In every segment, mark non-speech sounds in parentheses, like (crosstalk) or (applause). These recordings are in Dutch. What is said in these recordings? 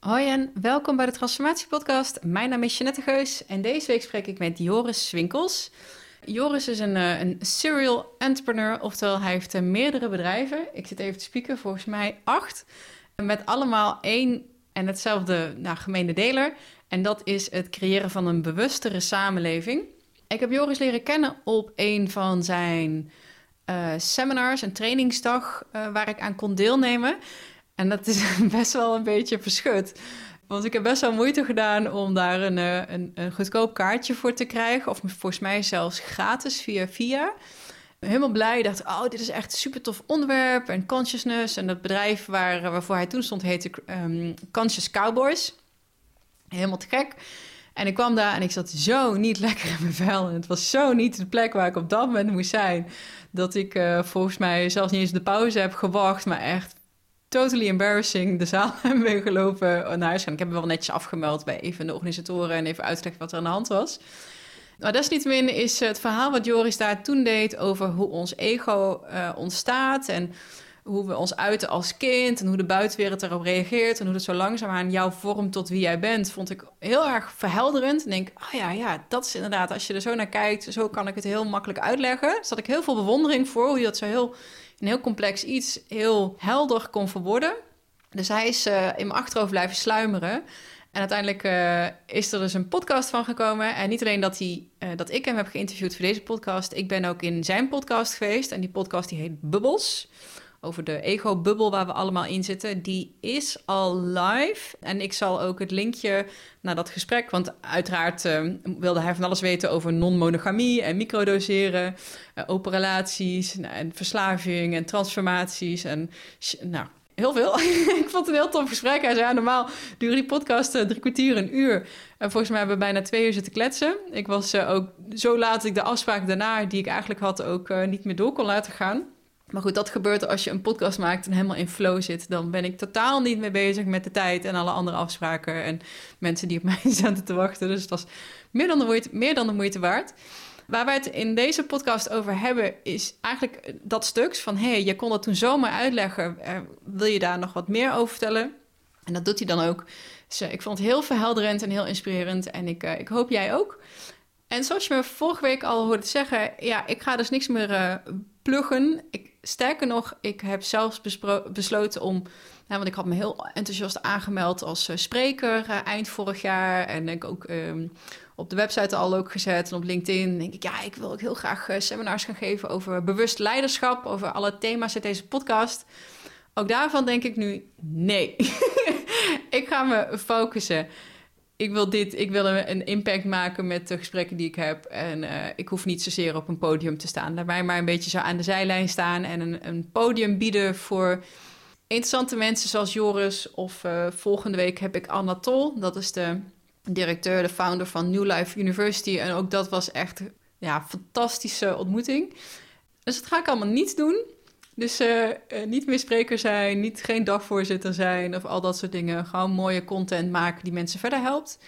Hoi en welkom bij de Transformatiepodcast. Mijn naam is Jeanette Geus en deze week spreek ik met Joris Swinkels. Joris is een, eh, een serial entrepreneur, oftewel hij heeft eh, meerdere bedrijven. Ik zit even te spieken, volgens mij acht. Met allemaal één en hetzelfde nou, gemene deler. En dat is het creëren van een bewustere samenleving. Ik heb Joris leren kennen op een van zijn uh, seminars, een trainingsdag, waar ik aan kon deelnemen. En dat is (laughs) best wel een beetje verschut. Want ik heb best wel moeite gedaan om daar een, eh, een, een goedkoop kaartje voor te krijgen. Of volgens mij zelfs gratis via via. Helemaal blij. dacht, oh, dit is echt een super tof onderwerp. En consciousness. En dat bedrijf waar, waarvoor hij toen stond heette um, Conscious Cowboys. Helemaal te gek. En ik kwam daar en ik zat zo niet (laughs) lekker in mijn vel. En het was zo niet de plek waar ik op dat moment moest zijn. Dat ik uh, volgens mij zelfs niet eens de pauze heb gewacht. Maar echt totally embarrassing de zaal (laughs) ben gelopen naar huis gaan. Ik heb me wel netjes afgemeld bij even de organisatoren en even uitgelegd wat er aan de hand was. Maar desniettemin is het verhaal wat Joris daar toen deed over hoe ons ego uh, ontstaat en hoe we ons uiten als kind en hoe de buitenwereld erop reageert en hoe het zo langzaamaan jou vormt tot wie jij bent, vond ik heel erg verhelderend. En denk, oh ja, ja, dat is inderdaad, als je er zo naar kijkt, zo kan ik het heel makkelijk uitleggen. Dus had ik heel veel bewondering voor hoe je dat zo heel een heel complex iets heel helder kon verwoorden. Dus hij is uh, in mijn achterhoofd blijven sluimeren. En uiteindelijk uh, is er dus een podcast van gekomen. En niet alleen dat, hij, uh, dat ik hem heb geïnterviewd voor deze podcast. Ik ben ook in zijn podcast geweest. En die podcast die heet Bubbles over de ego-bubbel waar we allemaal in zitten, die is al live. En ik zal ook het linkje naar dat gesprek, want uiteraard uh, wilde hij van alles weten over non-monogamie en microdoseren, uh, open relaties nou, en verslaving en transformaties en nou, heel veel. (laughs) ik vond het een heel tof gesprek. Hij zei, ja, normaal duren die podcast uh, drie kwartier, een uur. En volgens mij hebben we bijna twee uur zitten kletsen. Ik was ook zo laat dat ik de afspraak daarna, die ik eigenlijk had, ook niet meer door kon laten gaan. Maar goed, dat gebeurt als je een podcast maakt en helemaal in flow zit. Dan ben ik totaal niet meer bezig met de tijd en alle andere afspraken en mensen die op mij (laughs) zaten te wachten. Dus het was meer dan de moeite, meer dan de moeite waard. Waar wij het in deze podcast over hebben, is eigenlijk dat stuk van: hé, hey, je kon dat toen zomaar uitleggen. wil je daar nog wat meer over vertellen? En dat doet hij dan ook. Dus eh, ik vond het heel verhelderend en heel inspirerend. En ik, uh, ik hoop jij ook. En zoals je me vorige week al hoorde zeggen, ja, ik ga dus niks meer uh, pluggen. Ik, sterker nog, ik heb zelfs besloten om. Want ik had me heel enthousiast aangemeld als uh, spreker uh, eind vorig jaar. En ik ook um, op de website al ook gezet. En op LinkedIn denk ik, ja, ik wil ook heel graag uh, seminars gaan geven over bewust leiderschap. Over alle thema's uit deze podcast. Ook daarvan denk ik nu, nee. (laughs) ik ga me focussen ik wil dit, ik wil een impact maken met de gesprekken die ik heb. En uh, ik hoef niet zozeer op een podium te staan. Laat mij maar een beetje zo aan de zijlijn staan en een, een podium bieden voor interessante mensen zoals Joris. Of uh, volgende week heb ik Anatol, dat is de directeur, de founder van New Life University. En ook dat was echt ja, fantastische ontmoeting. Dus dat ga ik allemaal niet doen. Dus uh, niet meer spreker zijn, niet, geen dagvoorzitter zijn of al dat soort dingen. Gewoon mooie content maken die mensen verder helpt.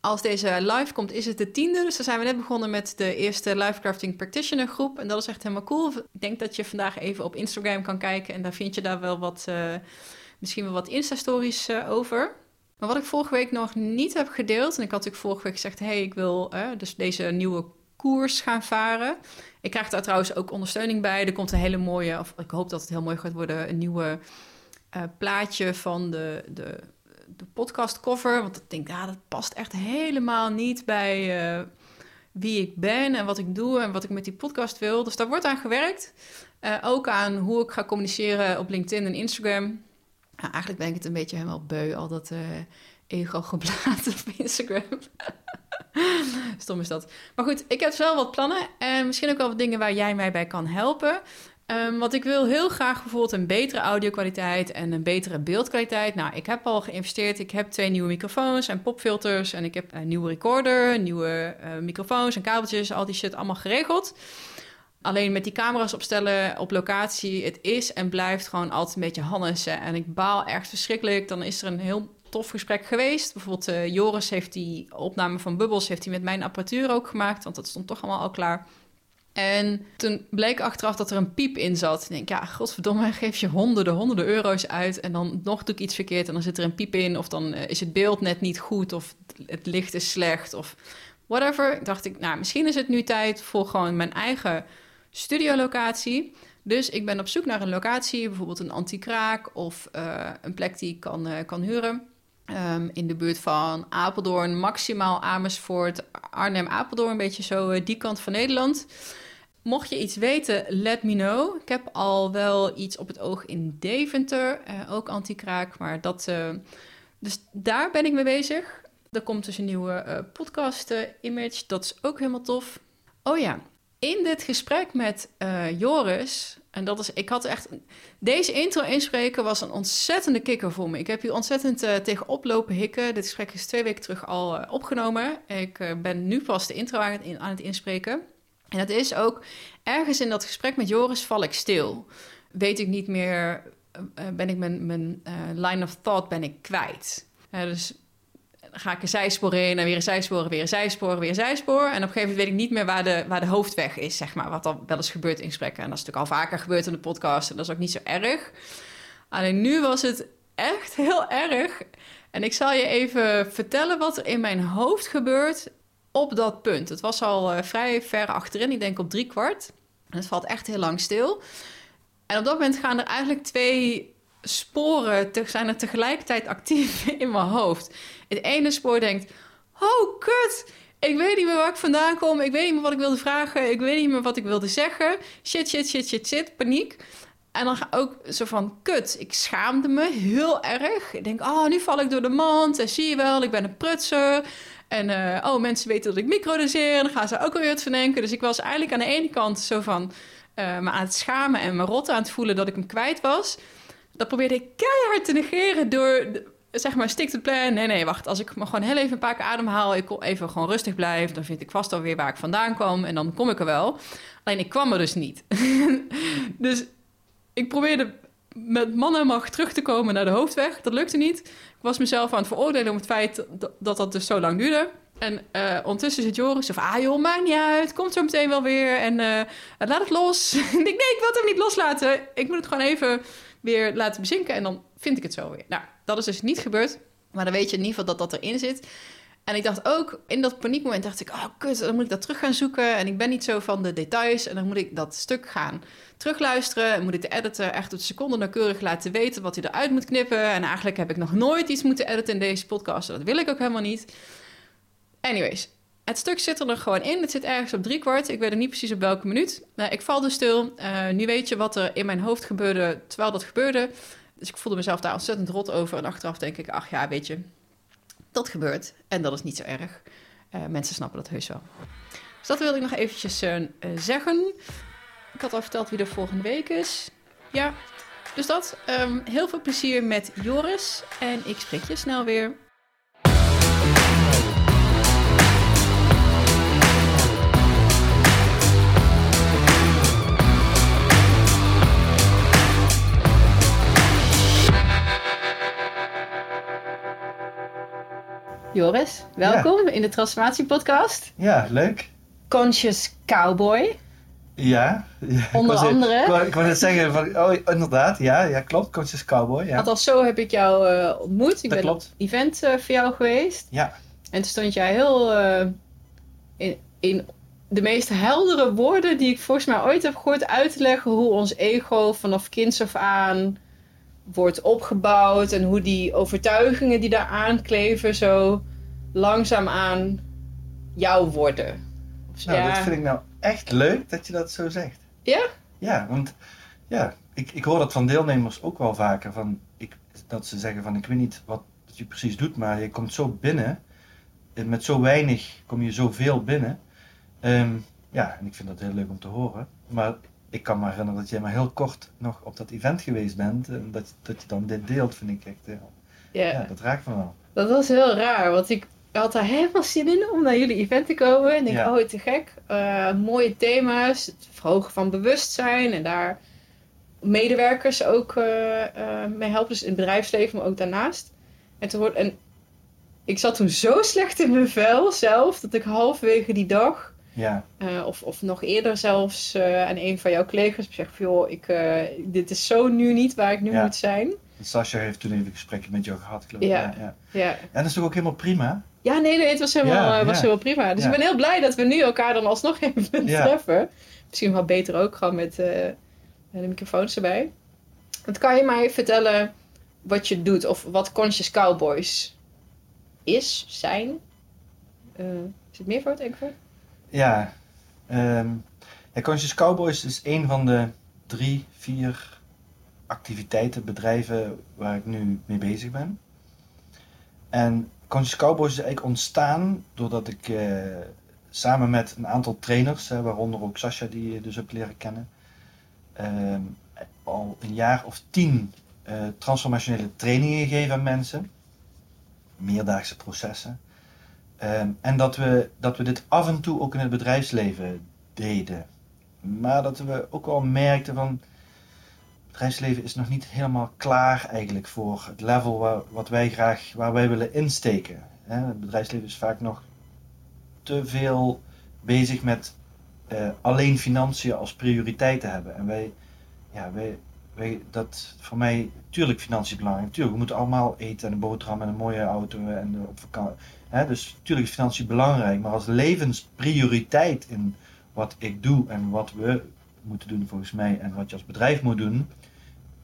Als deze live komt, is het de tiende. Dus dan zijn we net begonnen met de eerste Live Crafting Practitioner groep. En dat is echt helemaal cool. Ik denk dat je vandaag even op Instagram kan kijken. En daar vind je daar wel wat, uh, misschien wel wat Insta-stories over. Maar wat ik vorige week nog niet heb gedeeld. En ik had natuurlijk vorige week gezegd: hey, ik wil dus deze nieuwe koers gaan varen. Ik krijg daar trouwens ook ondersteuning bij. Er komt een hele mooie, of ik hoop dat het heel mooi gaat worden, een nieuwe uh, plaatje van de, de, de podcast cover. Want ik denk, ja, dat past echt helemaal niet bij uh, wie ik ben en wat ik doe en wat ik met die podcast wil. Dus daar wordt aan gewerkt. Uh, ook aan hoe ik ga communiceren op LinkedIn en Instagram. Eigenlijk ben ik het een beetje helemaal beu, al dat ego geblaad (laughs) op Instagram. (laughs) Stom is dat. Maar goed, ik heb wel wat plannen en misschien ook wel wat dingen waar jij mij bij kan helpen. Um, want ik wil heel graag bijvoorbeeld een betere audio-kwaliteit en een betere beeldkwaliteit. Nou, ik heb al geïnvesteerd. Ik heb twee nieuwe microfoons en popfilters. En ik heb een nieuwe recorder, nieuwe uh, microfoons en kabeltjes. Al die shit allemaal geregeld. Alleen met die camera's opstellen op locatie, het is en blijft gewoon altijd een beetje hannessen. En ik baal echt verschrikkelijk. Dan is er een heel tof gesprek geweest. Bijvoorbeeld uh, Joris heeft die opname van Bubbles heeft hij met mijn apparatuur ook gemaakt, want dat stond toch allemaal al klaar. En toen bleek achteraf dat er een piep in zat. Ik denk, ja, godverdomme, geef je honderden, honderden euro's uit... en dan nog doe ik iets verkeerd en dan zit er een piep in... of dan is het beeld net niet goed of het licht is slecht of whatever. Dacht ik, nou, misschien is het nu tijd voor gewoon mijn eigen studiolocatie. Dus ik ben op zoek naar een locatie, bijvoorbeeld een antikraak of uh, een plek die ik kan, kan huren. Um, in de buurt van Apeldoorn, maximaal Amersfoort, Arnhem, Apeldoorn, een beetje zo uh, die kant van Nederland. Mocht je iets weten, let me know. Ik heb al wel iets op het oog in Deventer, ook antikraak, maar dat... dus daar ben ik mee bezig. Er komt dus een nieuwe podcast-image, dat is ook helemaal tof. Oh ja, in dit gesprek met Joris, en dat is, ik had echt, deze intro inspreken was een ontzettende kikker voor me. Ik heb hier ontzettend uh, tegen oplopen hikken. Dit gesprek is twee weken terug al uh, opgenomen. Ik ben nu pas de intro aan het, aan het inspreken. En dat is ook, ergens in dat gesprek met Joris val ik stil. Weet ik niet meer, ben ik mijn, mijn line of thought ben ik kwijt. dus ga ik een zijspoor in en weer een zijspoor, weer een zijspoor, weer een zijspoor. En op een gegeven moment weet ik niet meer waar de, waar de hoofdweg is, zeg maar. Wat dan wel eens gebeurt in gesprekken. En dat is natuurlijk al vaker gebeurd in de podcast. En dat is ook niet zo erg. Alleen nu was het echt heel erg. En ik zal je even vertellen wat er in mijn hoofd gebeurt op dat punt. Het was al uh, vrij ver achterin, ik denk op drie kwart. En het valt echt heel lang stil. En op dat moment gaan er eigenlijk twee sporen zijn er tegelijkertijd actief (laughs) in mijn hoofd. Het ene spoor denkt: Oh, kut! Ik weet niet meer waar ik vandaan kom. Ik weet niet meer wat ik wilde vragen. Ik weet niet meer wat ik wilde zeggen. Shit, shit, shit, shit, shit. Paniek. En dan ook zo van, kut, ik schaamde me heel erg. Ik denk, oh, nu val ik door de mand. En zie je wel, ik ben een prutser. En uh, oh, mensen weten dat ik microdoseer. En dan gaan ze ook alweer het verdenken. Dus ik was eigenlijk aan de ene kant zo van... Uh, me aan het schamen en me rot aan het voelen dat ik hem kwijt was. Dat probeerde ik keihard te negeren door zeg maar, stick to plan. Nee, nee, wacht. Als ik me gewoon heel even een paar keer ademhaal, ik even gewoon rustig blijf, dan vind ik vast alweer waar ik vandaan kwam en dan kom ik er wel. Alleen ik kwam er dus niet. (laughs) dus ik probeerde met man en macht terug te komen naar de hoofdweg. Dat lukte niet. Ik was mezelf aan het veroordelen om het feit dat dat, dus zo lang duurde. En uh, ondertussen zit Joris of ah joh, maakt niet uit, komt zo meteen wel weer en uh, laat het los. (laughs) ik denk, nee, ik wil het hem niet loslaten. Ik moet het gewoon even weer laten bezinken en dan vind ik het zo weer. Nou, dat is dus niet gebeurd. Maar dan weet je in ieder geval dat dat erin zit. En ik dacht ook, in dat paniekmoment dacht ik... oh, kut, dan moet ik dat terug gaan zoeken. En ik ben niet zo van de details. En dan moet ik dat stuk gaan terugluisteren. En moet ik de editor echt op de seconde nauwkeurig laten weten... wat hij eruit moet knippen. En eigenlijk heb ik nog nooit iets moeten editen in deze podcast. Dat wil ik ook helemaal niet. Anyways, het stuk zit er nog gewoon in. Het zit ergens op drie kwart. Ik weet er niet precies op welke minuut. Nou, ik val dus stil. Uh, nu weet je wat er in mijn hoofd gebeurde terwijl dat gebeurde. Dus ik voelde mezelf daar ontzettend rot over. En achteraf denk ik, ach ja, weet je, dat gebeurt. En dat is niet zo erg. Uh, mensen snappen dat heus wel. Dus dat wilde ik nog eventjes uh, zeggen. Ik had al verteld wie er volgende week is. Ja, dus dat. Um, heel veel plezier met Joris. En ik spreek je snel weer. Joris, welkom in de Transformatie-podcast. Ja, leuk. Conscious Cowboy. Ja. Onder ik andere. Ik wou, ik wou net zeggen, van, oh inderdaad, ja, ja klopt, Conscious Cowboy. Ja. Althans, zo heb ik jou uh, ontmoet. Ik dat ben klopt. op event uh, voor jou geweest. Ja. En toen stond jij heel uh, in, in de meest heldere woorden die ik volgens mij ooit heb gehoord uit te leggen hoe ons ego vanaf kinds af aan wordt opgebouwd en hoe die overtuigingen die daar aankleven zo langzaamaan jou worden. Nou, ja. dat vind ik nou echt leuk dat je dat zo zegt. Ja? Ja, want ja, ik, ik hoor dat van deelnemers ook wel vaker. Van, ik, dat ze zeggen van ik weet niet wat je precies doet, maar je komt zo binnen. En met zo weinig kom je zoveel binnen. Um, ja, en ik vind dat heel leuk om te horen. Maar ik kan me herinneren dat jij maar heel kort nog op dat event geweest bent. En dat, dat je dan dit deelt, vind ik echt heel... Ja. ja, dat raakt me wel. Dat was heel raar, want ik had daar helemaal zin in om naar jullie event te komen. En ik Ja. oh, te gek. Uh, mooie thema's, het verhogen van bewustzijn en daar medewerkers ook uh, uh, mee helpen. Dus in het bedrijfsleven, maar ook daarnaast. En, toen, en ik zat toen zo slecht in mijn vel zelf, dat ik halverwege die dag Ja, Eh, of, of nog eerder zelfs eh aan een van jouw collega's zegt van joh, ik, eh, dit is zo nu niet waar ik nu Ja. moet zijn. Sascha heeft toen even een gesprekje met jou gehad, geloof ik. Ja. Ja, ja. Ja. En dat is toch ook helemaal prima? Ja, nee, nee, het was helemaal, eh, was helemaal prima. Dus ik ben heel blij dat we nu elkaar dan alsnog (laughs) even treffen. Misschien wel beter ook gewoon met eh, de microfoons erbij. Want kan je mij vertellen wat je doet of wat Conscious Cowboys is, zijn? Eh, is het meer voor het enkel? Ja. ja, Conscious Cowboys is een van de drie, vier activiteiten, bedrijven waar ik nu mee bezig ben. En Conscious Cowboys is eigenlijk ontstaan doordat ik eh, samen met een aantal trainers, hè, waaronder ook Sascha die je dus hebt leren kennen, ehm, al een jaar of tien eh, transformationele trainingen gegeven aan mensen. Meerdaagse processen. Ehm, en dat we, dat we dit af en toe ook in het bedrijfsleven deden. Maar dat we ook wel merkten van. Het bedrijfsleven is nog niet helemaal klaar eigenlijk voor het level waar, wat wij graag, waar wij willen insteken. Het bedrijfsleven is vaak nog te veel bezig met eh, alleen financiën als prioriteit te hebben. En wij, ja, wij, wij, dat voor mij, tuurlijk financiën belangrijk. Tuurlijk, we moeten allemaal eten en een boterham en een mooie auto en op vakantie. Hè, dus natuurlijk is financiën belangrijk, maar als levensprioriteit in wat ik doe en wat we moeten doen volgens mij en wat je als bedrijf moet doen,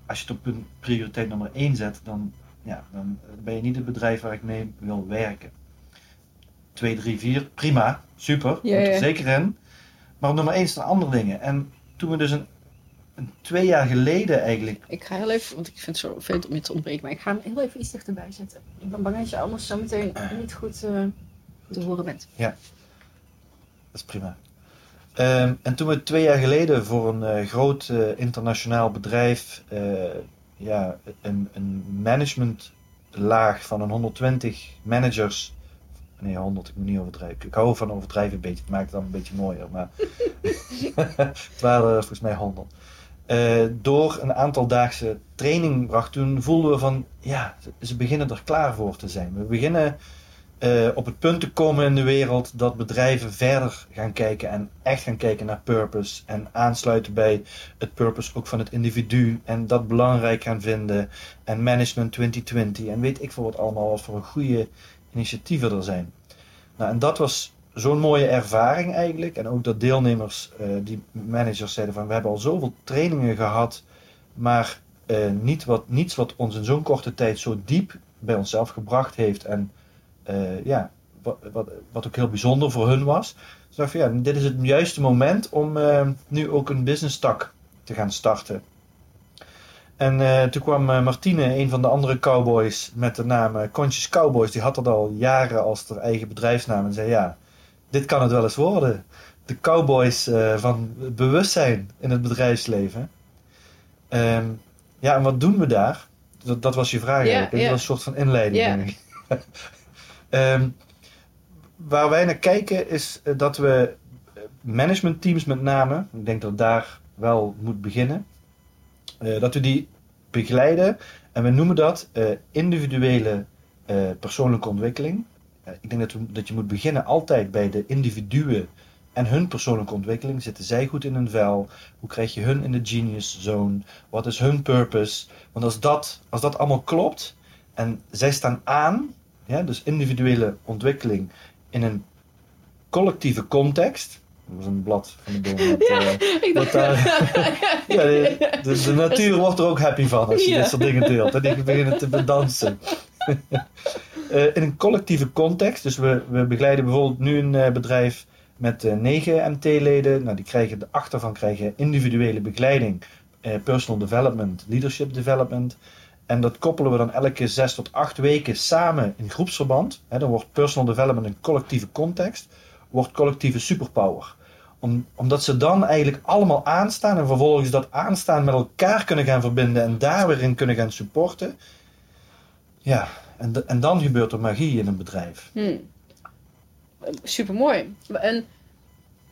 als je het op een prioriteit nummer 1 zet, dan, ja, dan ben je niet het bedrijf waar ik mee wil werken. 2, 3, 4, prima, super, moet er zeker in. Maar op nummer 1 staan andere dingen. En toen we dus een twee jaar geleden eigenlijk Ik ga heel even, want ik vind het zo vervelend om je te ontbreken, maar ik ga hem heel even iets dichterbij zetten. Ik ben bang dat je anders zo meteen niet goed, eh, te horen bent. Dat is prima. Ehm, en toen we twee jaar geleden voor een eh, groot eh, internationaal bedrijf ja, een, een managementlaag van een 120 managers. Nee, 100, ik moet niet overdrijven. Ik hou van overdrijven een beetje. Het maakt het dan een beetje mooier. Maar (laughs) (laughs) het waren volgens mij 100. Eh, door een aantal daagse training bracht, toen voelden we van ja, ze- beginnen er klaar voor te zijn. We beginnen eh, op het punt te komen in de wereld dat bedrijven verder gaan kijken en echt gaan kijken naar purpose en aansluiten bij het purpose ook van het individu en dat belangrijk gaan vinden en management 2020 en weet ik veel wat allemaal wat voor goede initiatieven er zijn. Nou, en dat was zo'n mooie ervaring eigenlijk en ook dat deelnemers, eh, die managers zeiden van we hebben al zoveel trainingen gehad, maar eh, niet wat, niets wat ons in zo'n korte tijd zo diep bij onszelf gebracht heeft en eh, ja, wat, wat, wat ook heel bijzonder voor hun was. Dus dacht van ja, dit is het juiste moment om nu ook een business tak te gaan starten. En toen kwam Martine, een van de andere cowboys, met de naam Conscious Cowboys. Die had dat al jaren als haar eigen bedrijfsnaam. En zei ja, dit kan het wel eens worden. De cowboys eh, van bewustzijn in het bedrijfsleven. Ehm, ja, en wat doen we daar? Dat, dat was je vraag eigenlijk. ja. Dat was een soort van inleiding, denk ik. (laughs) Ehm, waar wij naar kijken is eh, dat we eh, managementteams met name, ik denk dat daar wel moet beginnen, dat we die begeleiden en we noemen dat individuele persoonlijke ontwikkeling. Eh, ik denk dat, we, dat je moet beginnen altijd bij de individuen en hun persoonlijke ontwikkeling. Zitten zij goed in hun vel? Hoe krijg je hun in de genius zone? Wat is hun purpose? Want als dat, als dat allemaal klopt en zij staan aan, ja, dus individuele ontwikkeling in een collectieve context. Dat was een blad van de boom. (laughs) Ja, ik wat daar- (laughs) ja, de, de, de natuur wordt er ook happy van als je Ja. dit soort dingen deelt. En die beginnen te (laughs) bedansen. (laughs) Eh, in een collectieve context. Dus we, we begeleiden bijvoorbeeld nu een eh, bedrijf met eh, negen MT-leden. Nou, die krijgen de achtervan krijgen individuele begeleiding. personal development, leadership development. En dat koppelen we dan elke zes tot acht weken samen in groepsverband. Dan wordt personal development een collectieve context. Wordt collectieve superpower om, omdat ze dan eigenlijk allemaal aanstaan en vervolgens dat aanstaan met elkaar kunnen gaan verbinden en daar weer in kunnen gaan supporten. Ja, en, de- en dan gebeurt er magie in een bedrijf. Hmm. Super mooi. En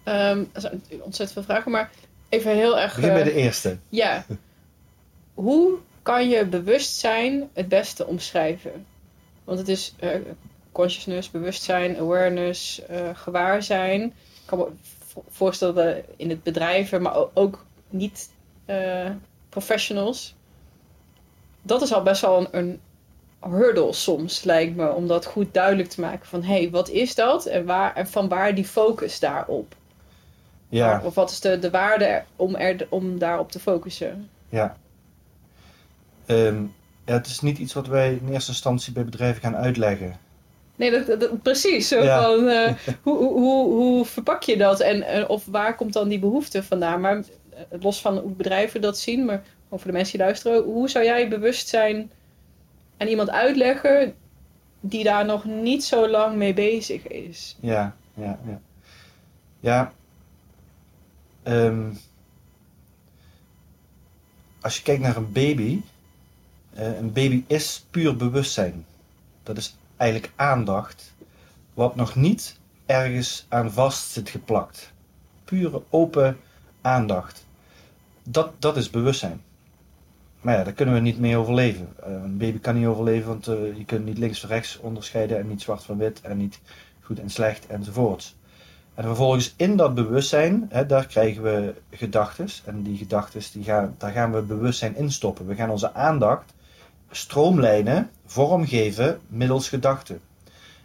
ehm, er zijn ontzettend veel vragen, maar even heel erg. Begin bij eh, de eerste. Ja. (laughs) Hoe kan je bewustzijn het beste omschrijven? Want het is eh, consciousness, bewustzijn, awareness, eh gewaarzijn. kan me vo- voorstellen dat in het bedrijven, maar ook niet professionals. Dat is al best wel een, een hurdle soms, lijkt me, om dat goed duidelijk te maken. Van hé, hey, wat is dat en, waar, en van waar die focus daarop? Ja, Of wat is de, de waarde om, er, om daarop te focussen? ja. Ehm, ja. Het is niet iets wat wij in eerste instantie bij bedrijven gaan uitleggen. Nee, dat, dat- precies. Zo Ja. van, eh, (laughs) hoe, hoe, hoe, verpak je dat? En, of waar komt dan die behoefte vandaan? Maar eh, los van hoe bedrijven dat zien, maar voor de mensen die luisteren, hoe zou jij bewustzijn aan iemand uitleggen die daar nog niet zo lang mee bezig is? Ja, ja, ja. Ja. ehm, als je kijkt naar een baby, eh, een baby is puur bewustzijn. Dat is eigenlijk aandacht, wat nog niet ergens aan vast zit geplakt. Pure open aandacht. Dat, dat is bewustzijn. Maar ja, daar kunnen we niet mee overleven. Eh, een baby kan niet overleven, want eh, je kunt niet links van rechts onderscheiden en niet zwart van wit en niet goed en slecht enzovoorts. En vervolgens in dat bewustzijn, hè, daar krijgen we gedachten. En die gedachten, gaan, daar gaan we bewustzijn in stoppen. We gaan onze aandacht stroomlijnen, vormgeven middels gedachten.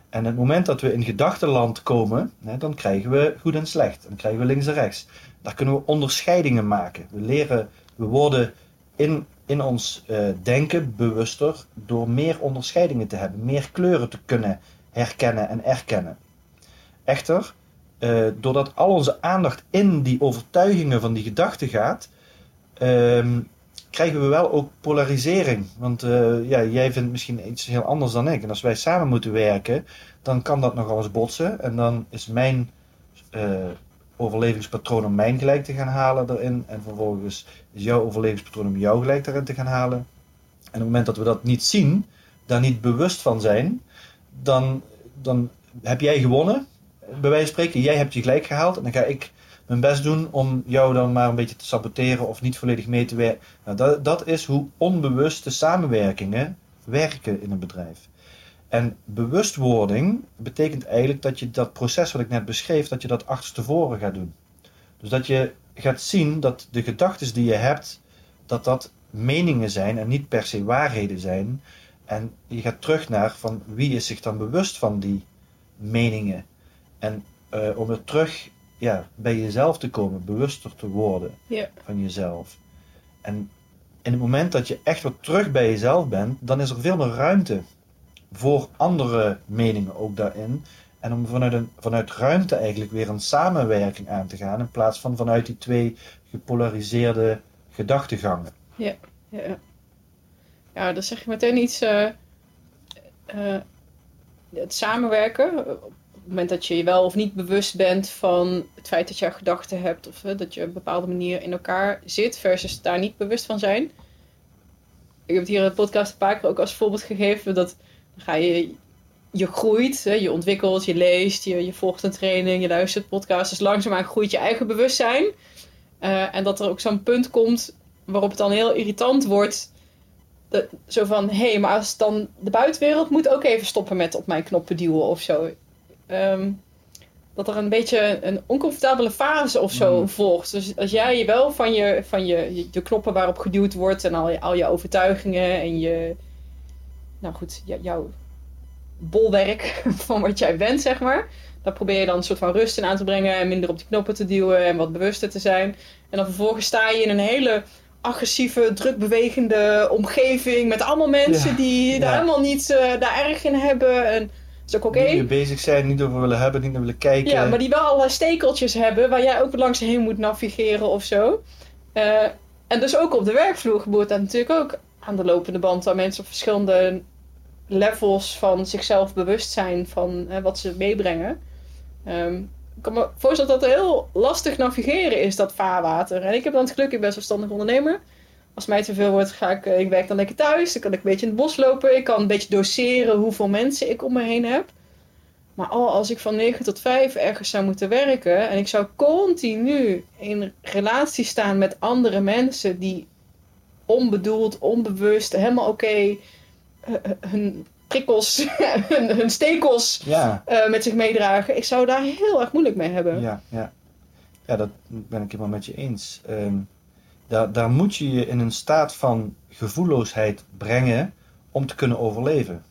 En het moment dat we in gedachtenland komen, hè, dan krijgen we goed en slecht. Dan krijgen we links en rechts. Daar kunnen we onderscheidingen maken. We leren, we worden in, in ons eh, denken bewuster door meer onderscheidingen te hebben. Meer kleuren te kunnen herkennen en erkennen. Echter, eh, doordat al onze aandacht in die overtuigingen van die gedachten gaat, ehm, krijgen we wel ook polarisering. Want eh, ja, jij vindt misschien iets heel anders dan ik. En als wij samen moeten werken, dan kan dat nogal eens botsen. En dan is mijn overlevingspatroon om mijn gelijk te gaan halen erin. En vervolgens is jouw overlevingspatroon om jouw gelijk erin te gaan halen. En op het moment dat we dat niet zien, daar niet bewust van zijn, dan, dan heb jij gewonnen. Bij wijze van spreken, jij hebt je gelijk gehaald. En dan ga ik mijn best doen om jou dan maar een beetje te saboteren of niet volledig mee te werken. Nou, dat, dat is hoe onbewuste samenwerkingen werken in een bedrijf. En bewustwording betekent eigenlijk dat je dat proces wat ik net beschreef, dat je dat achterstevoren gaat doen. Dus dat je gaat zien dat de gedachten die je hebt, dat dat meningen zijn en niet per se waarheden zijn. En je gaat terug naar van wie is zich dan bewust van die meningen. En eh, om er terug ja, bij jezelf te komen, bewuster te worden Ja. van jezelf. En in het moment dat je echt wat terug bij jezelf bent, dan is er veel meer ruimte voor andere meningen ook daarin. En om vanuit, een, vanuit ruimte eigenlijk weer een samenwerking aan te gaan, in plaats van vanuit die twee gepolariseerde gedachtegangen. Ja, ja. ja dan zeg je meteen iets. eh, eh, het samenwerken. Op het moment dat je je wel of niet bewust bent van het feit dat je gedachten hebt. Of eh, dat je op een bepaalde manier in elkaar zit. Versus daar niet bewust van zijn. Ik heb het hier in de podcast een paar ook als voorbeeld gegeven. Dat ga je. Je groeit, hè, je ontwikkelt, je leest, je, je volgt een training, je luistert podcasts. Dus langzaamaan groeit je eigen bewustzijn. Eh, en dat er ook zo'n punt komt waarop het dan heel irritant wordt. Zo van, hé, hey, maar als dan de buitenwereld moet ook even stoppen met op mijn knoppen duwen of zo. Ehm, dat er een beetje een oncomfortabele fase of zo Mm. volgt. Dus als jij je wel van je, van je, je, de knoppen waarop geduwd wordt en al je, al je overtuigingen en je, nou goed, jouw bolwerk (laughs) van wat jij bent, zeg maar. Daar probeer je dan een soort van rust in aan te brengen en minder op die knoppen te duwen en wat bewuster te zijn. En dan vervolgens sta je in een hele agressieve, drukbewegende omgeving met allemaal mensen Ja, die daar helemaal niet eh, daar erg in hebben. En dat is ook oké. Niet meer bezig zijn, niet over willen hebben, niet naar willen kijken. Ja, maar die wel allerlei stekeltjes hebben waar jij ook langs heen moet navigeren of zo. Eh, en dus ook op de werkvloer gebeurt dat natuurlijk ook aan de lopende band. Waar mensen op verschillende levels van zichzelf bewust zijn van wat ze meebrengen. Ehm, ik kan me voorstellen dat het heel lastig navigeren is, dat vaarwater. En ik heb dan het geluk, ik ben zelfstandig ondernemer. Als mij te veel wordt, ga ik, eh, ik werk dan lekker thuis. Dan kan ik een beetje in het bos lopen. Ik kan een beetje doseren hoeveel mensen ik om me heen heb. Maar al als ik van 9 tot 5 ergens zou moeten werken en ik zou continu in relatie staan met andere mensen die onbedoeld, onbewust, helemaal oké eh, hun prikkels, (laughs) hun, hun stekels Ja, eh, met zich meedragen. Ik zou daar heel erg moeilijk mee hebben. ja, ja. Ja, dat ben ik helemaal met je eens. Ehm, daar, daar moet je je in een staat van gevoelloosheid brengen om te kunnen overleven.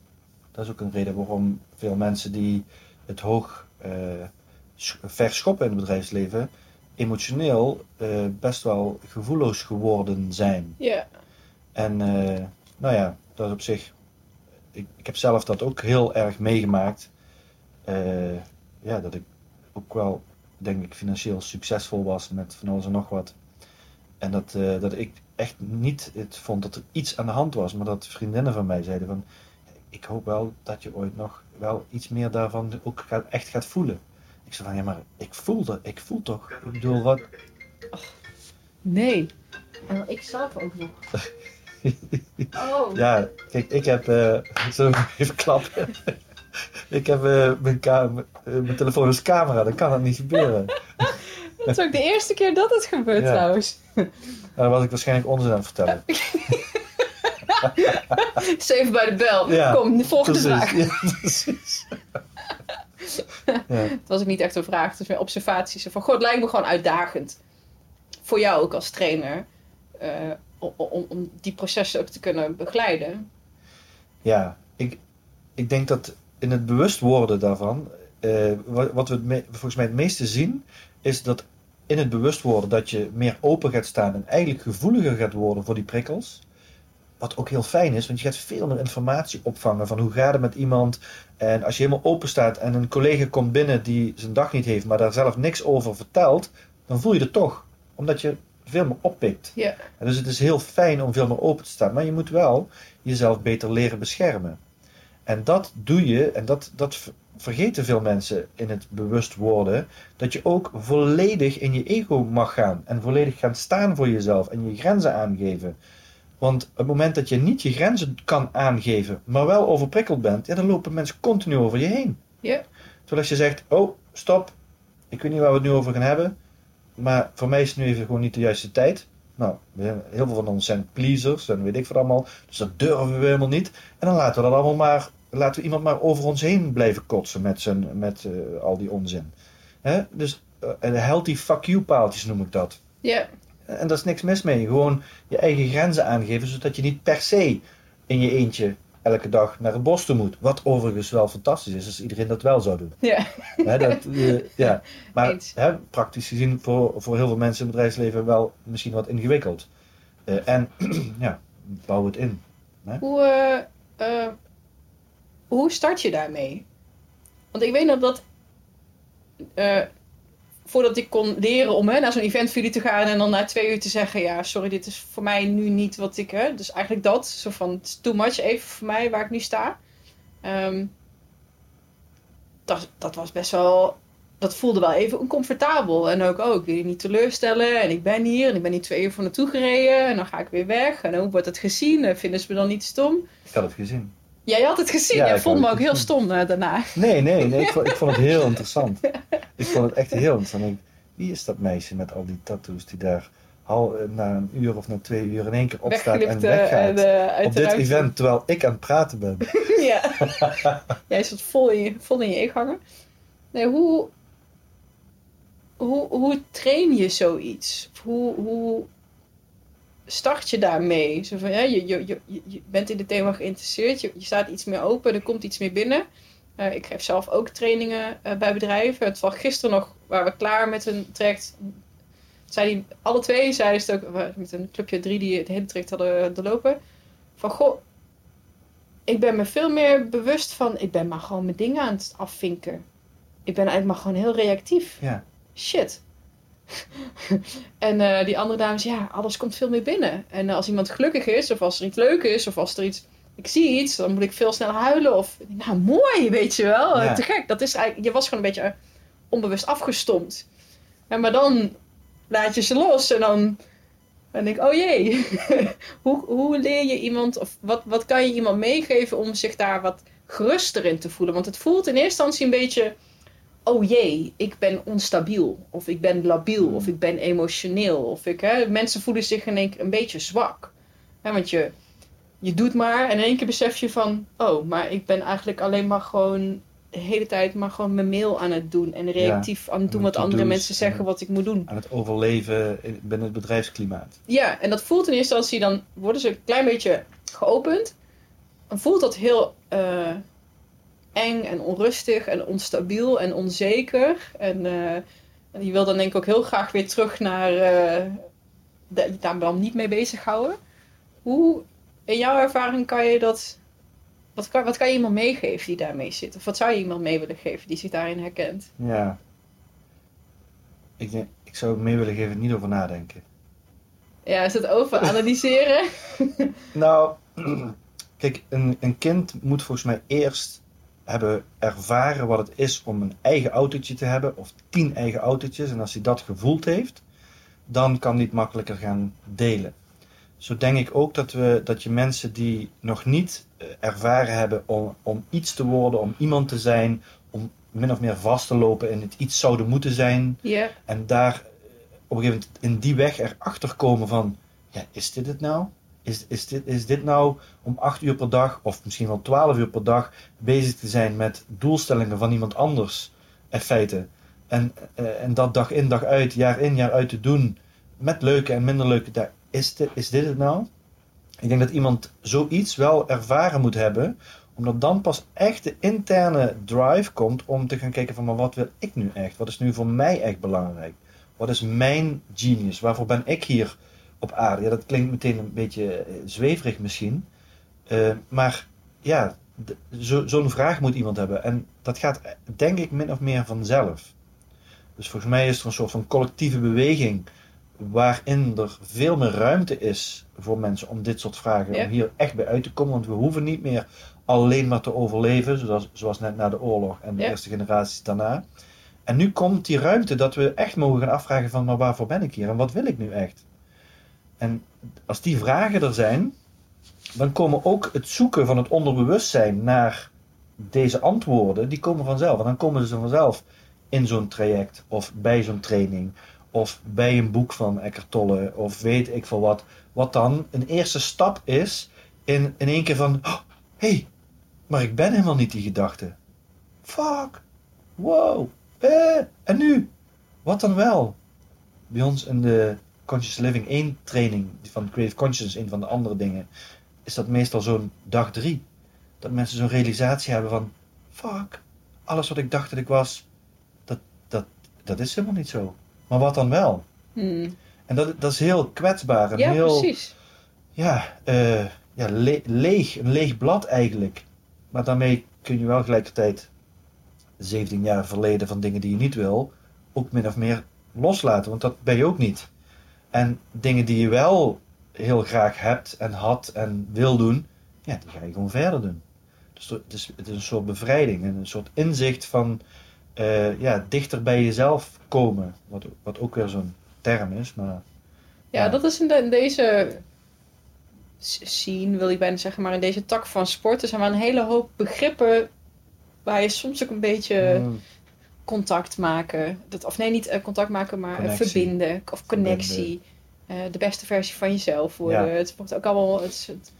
Dat is ook een reden waarom veel mensen die het hoog eh, verschoppen in het bedrijfsleven, emotioneel eh, best wel gevoelloos geworden zijn. Ja. En eh, nou ja, dat is op zich. Ik, ik heb zelf dat ook heel erg meegemaakt. Eh, ja, dat ik ook wel, denk ik, financieel succesvol was met van alles en nog wat. En dat, dat ik echt niet het vond dat er iets aan de hand was, maar dat vriendinnen van mij zeiden van. Ik hoop wel dat je ooit nog wel iets meer daarvan ook gaat, echt gaat voelen. Ik zei van ja, maar ik voel dat, ik voel toch. Ik bedoel, wat, Nee. En ik zelf ook nog. (laughs) Oh. Ja, kijk, ik heb. eh (laughs) zullen we even klappen? (laughs) ik heb eh, mijn, eh, mijn telefoon als camera, dan kan dat niet gebeuren. Dat is ook de eerste keer dat het gebeurt Ja. trouwens. Nou, dan was ik waarschijnlijk onzin aan het vertellen. Zeven bij de bel. Ja, Kom, de volgende vraag. Ja, precies. (laughs) ja, Het was ook niet echt een vraag, het was meer observaties. Van, goh, het lijkt me gewoon uitdagend. Voor jou ook als trainer. eh, om, om, die processen ook te kunnen begeleiden. ja ik, ik denk dat in het bewust worden daarvan, eh, wat, wat we me- volgens mij het meeste zien, is dat in het bewust worden dat je meer open gaat staan en eigenlijk gevoeliger gaat worden voor die prikkels. Wat ook heel fijn is, want je gaat veel meer informatie opvangen van hoe gaat het met iemand. En als je helemaal open staat en een collega komt binnen die zijn dag niet heeft, maar daar zelf niks over vertelt, dan voel je het toch. Omdat je veel meer oppikt. Ja. En dus het is heel fijn om veel meer open te staan, maar je moet wel jezelf beter leren beschermen. En dat doe je, en dat, dat ver- vergeten veel mensen in het bewust worden, dat je ook volledig in je ego mag gaan. En volledig gaan staan voor jezelf en je grenzen aangeven. Want op het moment dat je niet je grenzen kan aangeven, maar wel overprikkeld bent, ja, dan lopen mensen continu over je heen. Ja. Terwijl als je zegt, oh, stop, ik weet niet waar we het nu over gaan hebben, maar voor mij is het nu even gewoon niet de juiste tijd. Nou, heel veel van ons zijn pleasers en weet ik wat allemaal, dus dat durven we helemaal niet. En dan laten we dat allemaal maar, laten we iemand maar over ons heen blijven kotsen met, zijn, met eh, al die onzin. Hè? Dus en de healthy fuck you paaltjes noem ik dat. Ja. En daar is niks mis mee. Gewoon je eigen grenzen aangeven, zodat je niet per se in je eentje elke dag naar het bos toe moet. Wat overigens wel fantastisch is, als iedereen dat wel zou doen. Ja. Dat, eh, ja. Maar praktisch gezien voor, voor heel veel mensen in het bedrijfsleven wel misschien wat ingewikkeld. Eh, en (clears throat) ja, bouw het in. Hoe, eh, eh, hoe start je daarmee? Want ik weet nog dat. Voordat ik kon leren om hè, naar zo'n event voor jullie te gaan en dan na twee uur te zeggen: Ja, sorry, dit is voor mij nu niet wat ik. Hè, dus eigenlijk dat, zo van: is too much even voor mij waar ik nu sta. Ehm, dat, dat was best wel. Dat voelde wel even oncomfortabel. En ook, oh, ik wil je niet teleurstellen. En ik ben hier. En ik ben hier twee uur voor naartoe gereden. En dan ga ik weer weg. En hoe wordt het gezien? En vinden ze me dan niet stom? Ik had het gezien. Jij had het gezien. Ja, Jij ik vond me ook heel stom eh, daarna. Nee, nee, nee ik, (laughs) vond, ik vond het heel interessant. Ik vond het echt heel interessant. Ik, wie is dat meisje met al die tattoos die daar al, eh, na een uur of na twee uur in één keer opstaat en eh, weggaat? op dit event terwijl ik aan het praten ben. (laughs) ja. (laughs) Jij zat vol in je, vol in je eeg hangen. Nee, hoe, hoe, hoe train je zoiets? Hoe, hoe start je daarmee? Zo van, ja, je, je, je, je bent in het thema geïnteresseerd, je, je staat iets meer open, er komt iets meer binnen. Eh, ik geef zelf ook trainingen eh, bij bedrijven. Het was gisteren nog, waren we klaar met een traject. Zei die, alle twee zeiden ze ook, met een clubje drie die het hele traject hadden doorlopen. Van, goh, ik ben me veel meer bewust van, ik ben maar gewoon mijn dingen aan het afvinken. Ik ben eigenlijk maar gewoon heel reactief. Ja. Shit. (laughs) en eh, die andere dames, ja, alles komt veel meer binnen. En als iemand gelukkig is, of als er iets leuk is, of als er iets, ik zie iets, dan moet ik veel sneller huilen. Of, nou, mooi, weet je wel. Ja. Te gek. Dat is eigenlijk, je was gewoon een beetje onbewust afgestompt. Ja, maar dan laat je ze los en dan ben ik, oh jee. (laughs) hoe, hoe leer je iemand, of wat, wat kan je iemand meegeven om zich daar wat geruster in te voelen? Want het voelt in eerste instantie een beetje, oh jee, ik ben onstabiel. Of ik ben labiel, of ik ben emotioneel. Of ik, hè, mensen voelen zich in één keer een beetje zwak. Hè, want je, je doet maar en in één keer besef je van, oh, maar ik ben eigenlijk alleen maar gewoon de hele tijd maar gewoon mijn mail aan het doen en reactief aan het doen wat andere mensen zeggen en- wat ik moet doen. Aan het overleven in- binnen het bedrijfsklimaat. Ja, en dat voelt in eerste instantie, dan worden ze een klein beetje geopend. Dan voelt dat heel eh, eng en onrustig en onstabiel en onzeker. En, eh, en je wil dan denk ik ook heel graag weer terug naar eh de, je daar wel niet mee bezighouden. Hoe, in jouw ervaring kan je dat... Wat kan, wat kan je iemand meegeven die daarmee zit? Of wat zou je iemand mee willen geven die zich daarin herkent? Ja. Ik, denk, ik zou mee willen geven, niet over nadenken. Ja, is het over analyseren? (laughs) Nou, (clears throat) kijk, een, een kind moet volgens mij eerst hebben ervaren wat het is om een eigen autootje te hebben, of tien eigen autootjes. En als hij dat gevoeld heeft, dan kan hij het makkelijker gaan delen. Zo denk ik ook dat, we, dat je mensen die nog niet eh, ervaren hebben om, om iets te worden, om iemand te zijn, om min of meer vast te lopen in het iets zouden moeten zijn, en daar eh, op een gegeven moment in die weg erachter komen van, ja, is dit het nou? Is, is, dit, is dit nou om acht uur per dag, of misschien wel twaalf uur per dag, bezig te zijn met doelstellingen van iemand anders, in feite. En, eh, en dat dag in, dag uit, jaar in, jaar uit te doen, met leuke en minder leuke daar Is dit, is dit het nou? Ik denk dat iemand zoiets wel ervaren moet hebben, omdat dan pas echt de interne drive komt om te gaan kijken van, maar wat wil ik nu echt? Wat is nu voor mij echt belangrijk? Wat is mijn genius? Waarvoor ben ik hier op aarde? Ja, dat klinkt meteen een beetje eh, zweverig misschien. Eh, maar ja, zo- zo'n vraag moet iemand hebben. En dat gaat eh, denk ik min of meer vanzelf. Dus volgens mij is er een soort van collectieve beweging waarin er veel meer ruimte is voor mensen om dit soort vragen, Ja. om hier echt bij uit te komen. Want we hoeven niet meer alleen maar te overleven, zoals, zoals net na de oorlog en de Ja. eerste generaties daarna. En nu komt die ruimte dat we echt mogen gaan afvragen van, maar waarvoor ben ik hier en wat wil ik nu echt? En als die vragen er zijn, dan komen ook het zoeken van het onderbewustzijn naar deze antwoorden, die komen vanzelf. En dan komen ze vanzelf in zo'n traject of bij zo'n training of bij een boek van Eckhart Tolle of weet ik veel wat. Wat dan een eerste stap is in, in één keer van, oh, hey, maar ik ben helemaal niet die gedachte. Fuck, wow, eh, en nu? Wat dan wel? Bij ons in de Conscious Living 1 training van Creative Consciousness, een van de andere dingen, is dat meestal zo'n dag drie. Dat mensen zo'n realisatie hebben van, fuck, alles wat ik dacht dat ik was, dat, dat, dat is helemaal niet zo. Maar wat dan wel? Hmm. En dat, dat is heel kwetsbaar en Ja, heel, precies. ja, eh, ja le- leeg, een leeg blad eigenlijk. Maar daarmee kun je wel gelijkertijd 17 jaar verleden van dingen die je niet wil, ook min of meer loslaten, want dat ben je ook niet. En dingen die je wel heel graag hebt en had en wil doen, ja, die ga je gewoon verder doen. Dus het is, het is een soort bevrijding en een soort inzicht van eh, ja, dichter bij jezelf komen, wat, wat ook weer zo'n term is, maar Ja, Ja. dat is in, de- in deze scene, wil ik bijna zeggen, maar in deze tak van sport, er zijn wel een hele hoop begrippen waar je soms ook een beetje mm, contact maken. Dat, of nee, niet eh, contact maken, maar eh, Connectie. verbinden of connectie. Eh, de beste versie van jezelf worden. Ja. Het wordt ook allemaal. Het is, het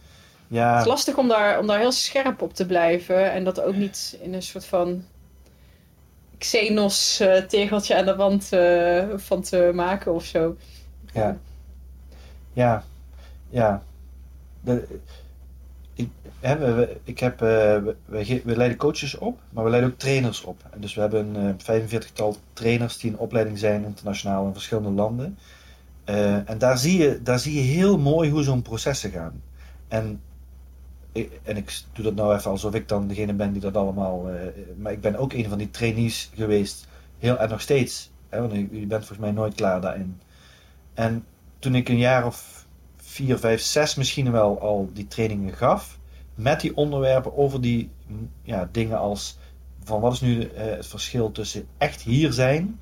ja, is lastig om daar, om daar heel scherp op te blijven. En dat ook niet in een soort van Xenos tegeltje aan de wand van te maken of zo. Ja. Ja, ja. De, ik, we, ik heb, eh, we, we, leiden coaches op, maar we leiden ook trainers op. Dus we hebben een eh, 45-tal trainers die in opleiding zijn internationaal in verschillende landen. Eh, en daar zie, je, daar zie je heel mooi hoe zo'n processen gaan. En, ik- en ik doe dat nou even alsof ik dan degene ben die dat allemaal. eh, maar ik ben ook een van die trainees geweest. Heel, en nog steeds. Hè, want u bent volgens mij nooit klaar daarin. En toen ik een jaar of vier, vijf, zes misschien wel al die trainingen gaf, met die onderwerpen over die mm, ja, dingen als van wat is nu eh, het verschil tussen echt hier zijn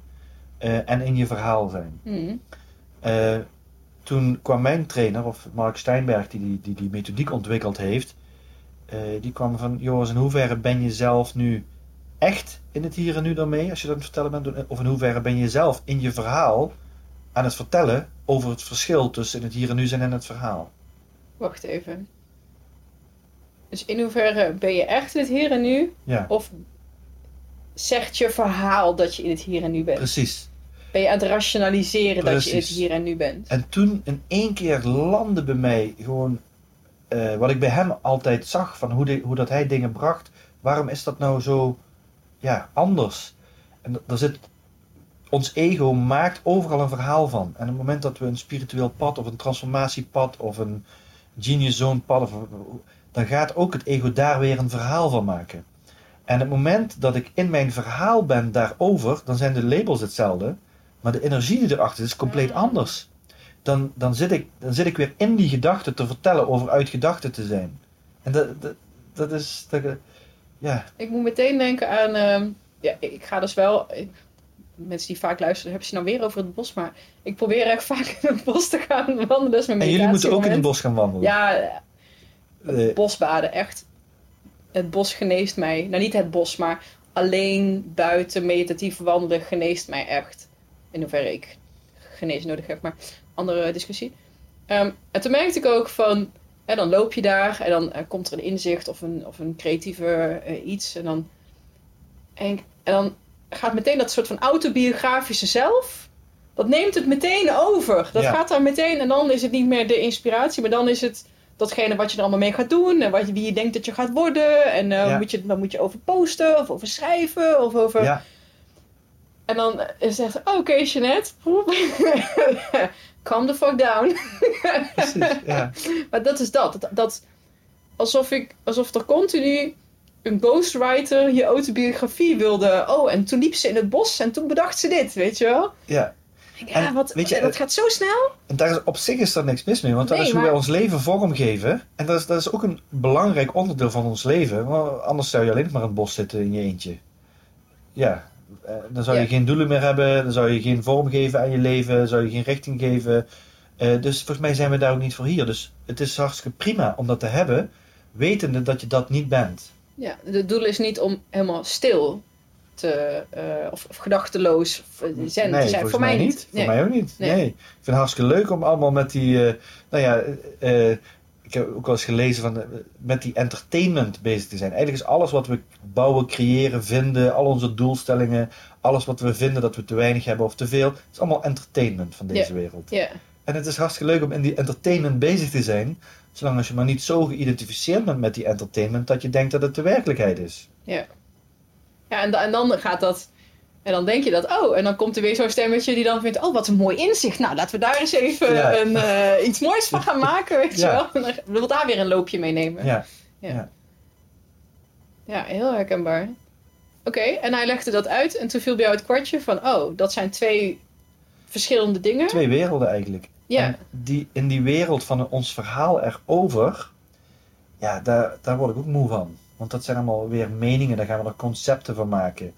eh, en in je verhaal zijn. Hmm. Eh, toen kwam mijn trainer, of Mark Steinberg, die die, die, die methodiek ontwikkeld heeft, die kwam van, Joris, in hoeverre ben je zelf nu echt in het hier en nu daarmee, als je dat aan het vertellen bent, of in hoeverre ben je zelf in je verhaal aan het vertellen over het verschil tussen het hier en nu zijn en het verhaal. Wacht even. Dus in hoeverre ben je echt in het hier en nu? Ja, Of zegt je verhaal dat je in het hier en nu bent? precies. Ben je aan het rationaliseren dat je in het hier en nu bent? En toen in één keer landde bij mij gewoon eh, wat ik bij hem altijd zag van hoe, hoe dat hij dingen bracht. Waarom is dat nou zo ja, anders? En er zit, ons ego maakt overal een verhaal van. En op het moment dat we een spiritueel pad of een transformatiepad of een genius zone pad, of, dan gaat ook het ego daar weer een verhaal van maken. En het moment dat ik in mijn verhaal ben daarover, dan zijn de labels hetzelfde. Maar de energie die erachter is, is compleet Ah. anders. Dan, dan, zit ik, dan zit ik weer in die gedachte te vertellen over uit gedachten te zijn. En dat, dat, dat is. Dat, ja, Ik moet meteen denken aan. ehm, ja, ik ga dus wel. ik- mensen die vaak luisteren, hebben ze nou weer over het bos. Maar ik probeer echt (laughs) vaak in het bos te gaan wandelen. Is mijn en jullie moeten ook in het bos gaan wandelen. Ja, Eh, bosbaden, echt. Het bos geneest mij. Nou, niet het bos, maar alleen buiten meditatief wandelen geneest mij echt. In hoeverre ik genezen nodig heb, maar andere discussie. Ehm, en toen merkte ik ook van, hè, dan loop je daar en dan eh, komt er een inzicht of een, of een creatieve eh, iets. En dan, en, en dan gaat meteen dat soort van autobiografische zelf, dat neemt het meteen over. Dat Ja. gaat daar meteen en dan is het niet meer de inspiratie, maar dan is het datgene wat je er allemaal mee gaat doen en wat je, wie je denkt dat je gaat worden. En eh, Ja. moet je, dan moet je over posten of over schrijven of over... ja, En dan is het echt, oké Jeanette, poep. (laughs) calm the fuck down. precies. Ja. (laughs) Maar dat is dat. dat, dat alsof, ik, alsof er continu een ghostwriter je autobiografie wilde. Oh, en toen liep ze in het bos en toen bedacht ze dit, weet je wel? ja. Ja, En wat, weet je, dat gaat zo snel. En daar is, op zich is daar niks mis mee, want dat Nee, is hoe maar- wij ons leven vormgeven. En dat is, dat is ook een belangrijk onderdeel van ons leven. Want anders zou je alleen nog maar in het bos zitten in je eentje. Ja, eh, dan zou je Ja. geen doelen meer hebben, dan zou je geen vorm geven aan je leven, zou je geen richting geven. Eh, dus volgens mij zijn we daar ook niet voor hier. Dus het is hartstikke prima om dat te hebben, wetende dat je dat niet bent. Ja, het doel is niet om helemaal stil te, eh, of, of gedachteloos zen nee, te zijn. Voor mij niet. Voor mij ook niet. Nee. Nee. Ik vind het hartstikke leuk om allemaal met die. eh, nou ja, eh, ik heb ook wel eens gelezen van. met die entertainment bezig te zijn. Eigenlijk is alles wat we bouwen, creëren, vinden. Al onze doelstellingen. Alles wat we vinden dat we te weinig hebben of te veel. is allemaal entertainment van deze wereld. Ja, En het is hartstikke leuk om in die entertainment bezig te zijn. Zolang als je maar niet zo geïdentificeerd bent met die entertainment. dat je denkt dat het de werkelijkheid is. ja. Ja, en, en dan gaat dat... En dan denk je dat, oh, en dan komt er weer zo'n stemmetje die dan vindt, oh, wat een mooi inzicht. Nou, laten we daar eens even Ja. een, eh, iets moois van gaan maken, weet Ja. je wel. En dan wil daar weer een loopje mee nemen. Ja, Ja, heel herkenbaar. Oké, en hij legde dat uit en toen viel bij jou het kwartje van, oh, dat zijn twee verschillende dingen. twee werelden eigenlijk. Ja, En die, in die wereld van ons verhaal erover, ja, daar, daar word ik ook moe van. Want dat zijn allemaal weer meningen, daar gaan we er concepten van maken.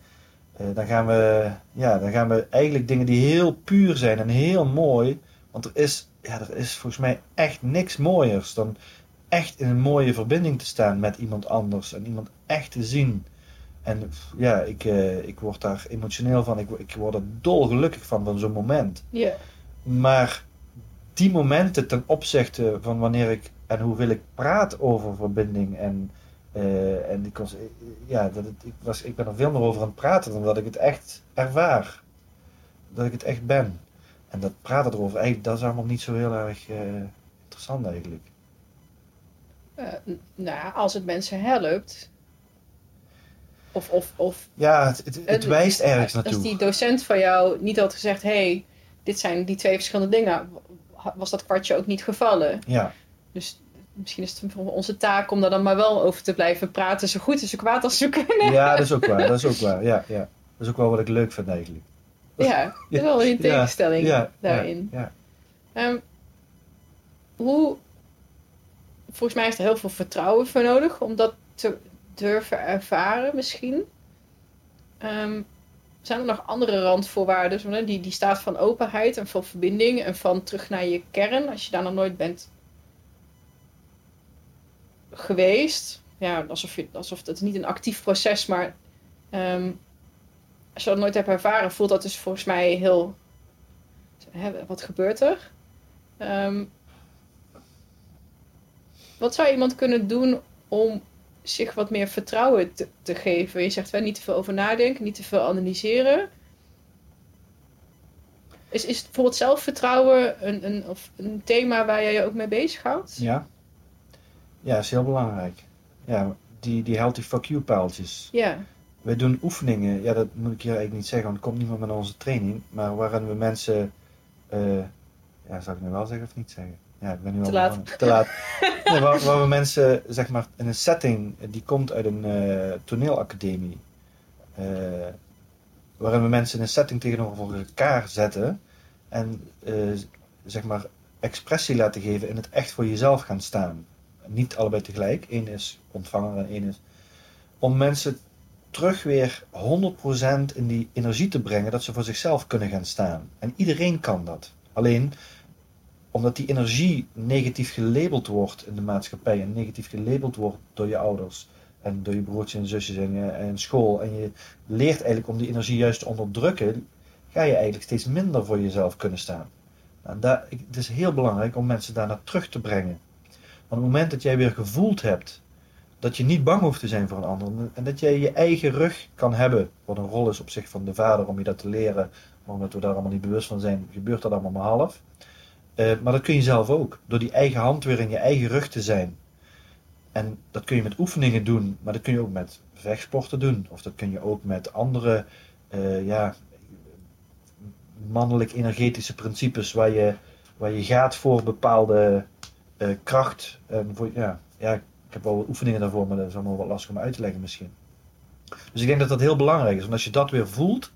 Eh, dan, gaan we, ja, dan gaan we eigenlijk dingen die heel puur zijn en heel mooi. Want er is, ja, er is volgens mij echt niks mooiers dan echt in een mooie verbinding te staan met iemand anders. En iemand echt te zien. En ja, ik, eh, ik word daar emotioneel van. Ik, ik word er dolgelukkig van, van zo'n moment. ja, Maar die momenten ten opzichte van wanneer ik en hoe wil ik praat over verbinding en, eh, en ik, was, ja, dat het, ik, was, ik ben er veel meer over aan het praten dan dat ik het echt ervaar. Dat ik het echt ben. En dat praten erover, eigenlijk, dat is allemaal niet zo heel erg eh, interessant eigenlijk. Eh, nou, als het mensen helpt. Of, of, of Ja, het, het, het wijst ergens als naartoe. die docent van jou niet had gezegd, hey, dit zijn die twee verschillende dingen, was dat kwartje ook niet gevallen. Ja, Dus misschien is het onze taak om daar dan maar wel over te blijven praten, zo goed en zo kwaad als we kunnen. ja, dat is ook waar. Dat is ook waar. Ja, ja. Dat is ook wel wat ik leuk vind eigenlijk. Ja, (laughs) dat is wel een tegenstelling Ja, daarin. Ja, Ehm, hoe, volgens mij is er heel veel vertrouwen voor nodig om dat te durven ervaren misschien. Ehm, zijn er nog andere randvoorwaarden, die, die staat van openheid en van verbinding en van terug naar je kern, als je daar nog nooit bent geweest. Ja, alsof, je, alsof het niet een actief proces, maar ehm, als je dat nooit hebt ervaren, voelt dat dus volgens mij heel. Hè, wat gebeurt er? Ehm, wat zou iemand kunnen doen om zich wat meer vertrouwen te, te geven. Je zegt wel niet te veel over nadenken, niet te veel analyseren. Is, is bijvoorbeeld zelfvertrouwen een, een, of een thema waar jij je ook mee bezighoudt? Ja. Ja, is heel belangrijk. Ja, die, die healthy fuck you pijltjes. Ja. We doen oefeningen, ja dat moet ik hier eigenlijk niet zeggen, want het komt niet meer met onze training, maar waarin we mensen, eh, ja zou ik nu wel zeggen of niet zeggen? Ja, ik ben nu Te al laat. begonnen. Te laat. Nee, waar, waar we mensen, zeg maar, in een setting, die komt uit een eh, toneelacademie, eh, waarin we mensen in een setting tegenover elkaar zetten en, eh, zeg maar, expressie laten geven in het echt voor jezelf gaan staan. Niet allebei tegelijk, één is ontvanger en één is... Om mensen terug weer 100% in die energie te brengen dat ze voor zichzelf kunnen gaan staan. En iedereen kan dat. Alleen omdat die energie negatief gelabeld wordt in de maatschappij en negatief gelabeld wordt door je ouders en door je broertjes en zusjes en, en school en je leert eigenlijk om die energie juist te onderdrukken, ga je eigenlijk steeds minder voor jezelf kunnen staan. Nou, daar, het is heel belangrijk om mensen daarna terug te brengen. Want op het moment dat jij weer gevoeld hebt dat je niet bang hoeft te zijn voor een ander. En dat jij je eigen rug kan hebben. Wat een rol is op zich van de vader om je dat te leren. Maar omdat we daar allemaal niet bewust van zijn, gebeurt dat allemaal maar half. Eh, maar dat kun je zelf ook. Door die eigen hand weer in je eigen rug te zijn. En dat kun je met oefeningen doen. Maar dat kun je ook met vechtsporten doen. Of dat kun je ook met andere eh, ja, mannelijk energetische principes. Waar je, waar je gaat voor bepaalde eh, kracht. Voor, ja, ja, ik heb wel wat oefeningen daarvoor, maar dat is allemaal wat lastig om uit te leggen misschien. Dus ik denk dat dat heel belangrijk is. Want als je dat weer voelt,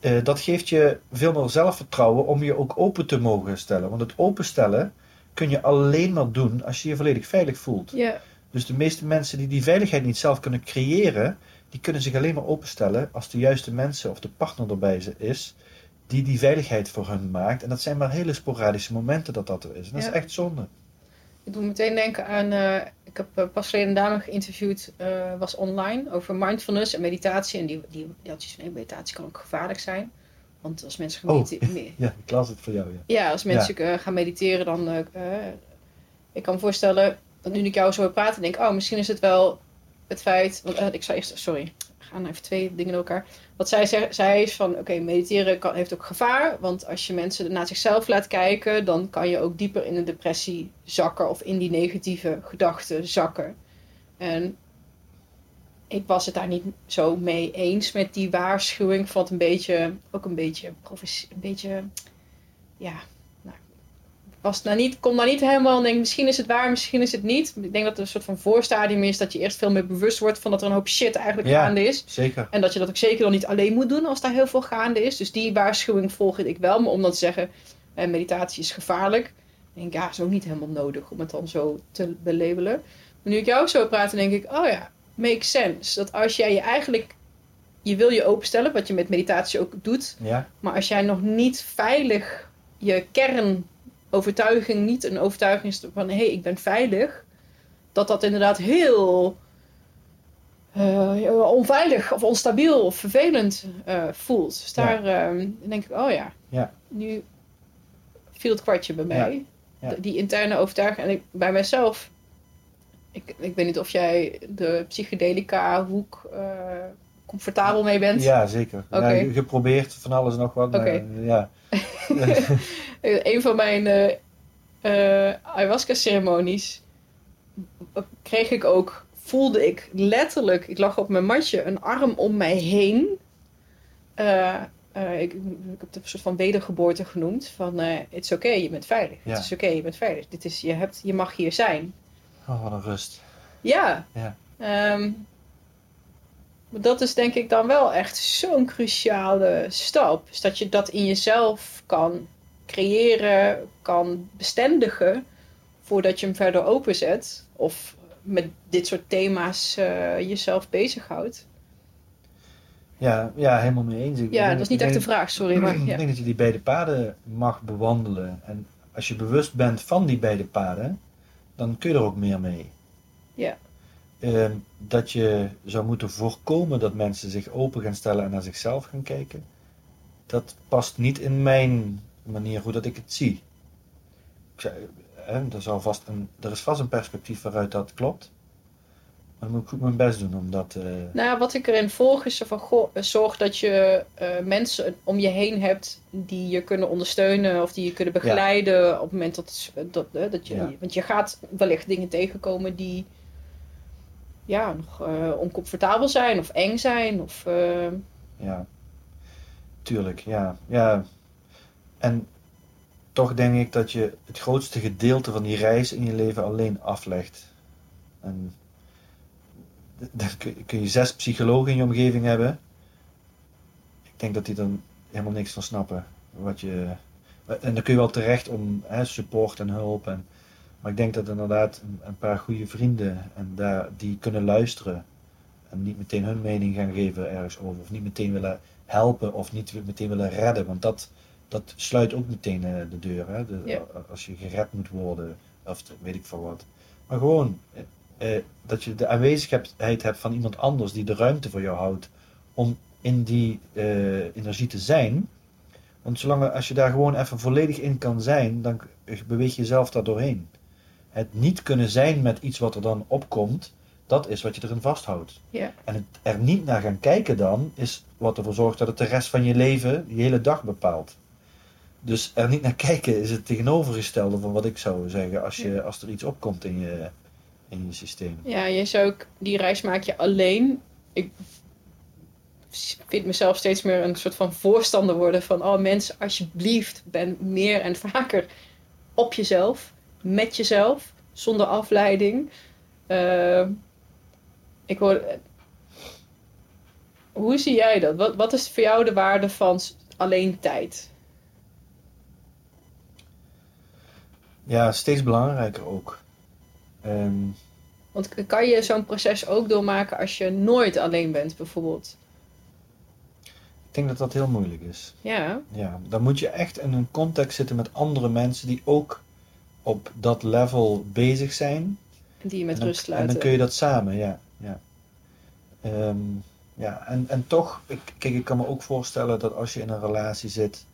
eh, dat geeft je veel meer zelfvertrouwen om je ook open te mogen stellen. Want het openstellen kun je alleen maar doen als je je volledig veilig voelt. Ja. Dus de meeste mensen die die veiligheid niet zelf kunnen creëren, die kunnen zich alleen maar openstellen als de juiste mensen of de partner erbij ze- is, die die veiligheid voor hun maakt. En dat zijn maar hele sporadische momenten dat dat er is. En dat Ja. is echt zonde. Ik doe meteen denken aan, eh, ik heb eh, pas geleden een dame geïnterviewd, eh, was online, over mindfulness en meditatie. En die, die, die had van, nee, meditatie kan ook gevaarlijk zijn. Want als mensen gaan Oh. mediteren... (laughs) Ja, ik las het voor jou. Ja. Ja, als mensen gaan mediteren, dan... ik kan me voorstellen, dat nu ik jou zo praten, denk ik... Oh, misschien is het wel het feit... Want, ik zou eerst... Sorry, we gaan even twee dingen door elkaar. Wat zij zei is van... Oké, mediteren kan, heeft ook gevaar. Want als je mensen naar zichzelf laat kijken... dan kan je ook dieper in een depressie zakken... of in die negatieve gedachten zakken. En ik was het daar niet zo mee eens met die waarschuwing. Vond een beetje... Ook een beetje... Een beetje... Ja, was nou niet, kom nou niet helemaal en denk misschien is het waar, misschien is het niet. Ik denk dat het een soort van voorstadium is dat je eerst veel meer bewust wordt van dat er een hoop shit eigenlijk Ja. gaande is. Zeker. En dat je dat ook zeker dan niet alleen moet doen als daar heel veel gaande is. Dus die waarschuwing volg ik wel. Maar om dan te zeggen, eh, meditatie is gevaarlijk. denk ik, ja, is ook niet helemaal nodig om het dan zo te belabelen. Maar nu ik jou zo praat, denk ik, oh ja, makes sense. Dat als jij je eigenlijk, je wil je openstellen, wat je met meditatie ook doet. Ja, Maar als jij nog niet veilig je kernovertuiging, niet een overtuiging is van hé, hey, ik ben veilig, dat dat inderdaad heel eh, onveilig of onstabiel of vervelend eh, voelt. Dus daar eh, dan denk ik, oh ja, Ja. nu viel het kwartje bij mij. Ja. Die interne overtuiging. En ik, bij mijzelf, ik, ik weet niet of jij de psychedelica hoek eh, comfortabel mee bent. ja zeker. Oké. Ja, geprobeerd van alles nog wat. maar, Oké. ja. Eh, (laughs) een van mijn eh, eh, ayahuasca-ceremonies kreeg ik ook, voelde ik letterlijk, ik lag op mijn matje, een arm om mij heen. Eh, eh, ik, ik heb het een soort van wedergeboorte genoemd. Van, eh it's oké, je bent veilig. Ja. Het is oké, je bent veilig. Dit is, je, hebt, je mag hier zijn. Oh, wat een rust. Ja. Ja. Ehm, maar dat is denk ik dan wel echt zo'n cruciale stap. Is dat je dat in jezelf kan creëren, kan bestendigen, voordat je hem verder openzet. Of met dit soort thema's eh, jezelf bezighoudt. Ja, ja, helemaal mee eens. Ik Ja, dat is niet echt de vraag, sorry. Maar, (clears throat) Ik ja. denk dat je die beide paden mag bewandelen. En als je bewust bent van die beide paden, dan kun je er ook meer mee. Ja. Ehm, dat je zou moeten voorkomen dat mensen zich open gaan stellen en naar zichzelf gaan kijken. Dat past niet in mijn manier hoe dat ik het zie. Ik zei, hè, er, zal vast een, er is vast een perspectief waaruit dat klopt. Maar dan moet ik goed mijn best doen om dat... eh, Nou, wat ik erin volg is van, goh, zorg dat je eh, mensen om je heen hebt die je kunnen ondersteunen of die je kunnen begeleiden op het moment dat, dat, eh, dat je... Ja. Want je gaat wellicht dingen tegenkomen die ja, nog eh, oncomfortabel zijn of eng zijn of... eh, Ja, tuurlijk, ja. ja. En toch denk ik dat je het grootste gedeelte van die reis in je leven alleen aflegt. En dan kun kun je zes psychologen in je omgeving hebben. Ik denk dat die dan helemaal niks van snappen. Wat je, en dan kun je wel terecht om hè, support en hulp. En, maar ik denk dat inderdaad een, een paar goede vrienden en daar, die kunnen luisteren. En niet meteen hun mening gaan geven ergens over. Of niet meteen willen helpen of niet meteen willen redden. Want dat, dat sluit ook meteen eh, de deur. Hè? De- Ja. Als je gered moet worden. Of weet ik veel wat. Maar gewoon eh, eh, dat je de aanwezigheid hebt van iemand anders die de ruimte voor jou houdt. Om in die eh, energie te zijn. Want zolang als je daar gewoon even volledig in kan zijn, dan beweeg je jezelf daar doorheen. Het niet kunnen zijn met iets wat er dan opkomt, dat is wat je erin vasthoudt. Ja. En het er niet naar gaan kijken dan, is wat ervoor zorgt dat het de rest van je leven, je hele dag bepaalt. Dus er niet naar kijken is het tegenovergestelde van wat ik zou zeggen als, je, als er iets opkomt in je, in je systeem. Ja, je zou ook die reis maak je alleen. Ik vind mezelf steeds meer een soort van voorstander worden van: oh mensen, alsjeblieft, ben meer en vaker op jezelf, met jezelf, zonder afleiding. Eh, ik hoor. Hoe zie jij dat? Wat, wat is voor jou de waarde van alleen tijd? Ja, steeds belangrijker ook. Ehm, Want kan je zo'n proces ook doormaken als je nooit alleen bent, bijvoorbeeld? ik denk dat dat heel moeilijk is. Ja, Ja, dan moet je echt in een context zitten met andere mensen die ook op dat level bezig zijn. die je met en dan, rust En laten. dan kun je dat samen, ja. Ja, Ehm, ja en, en toch, ik, kijk, ik kan me ook voorstellen dat als je in een relatie zit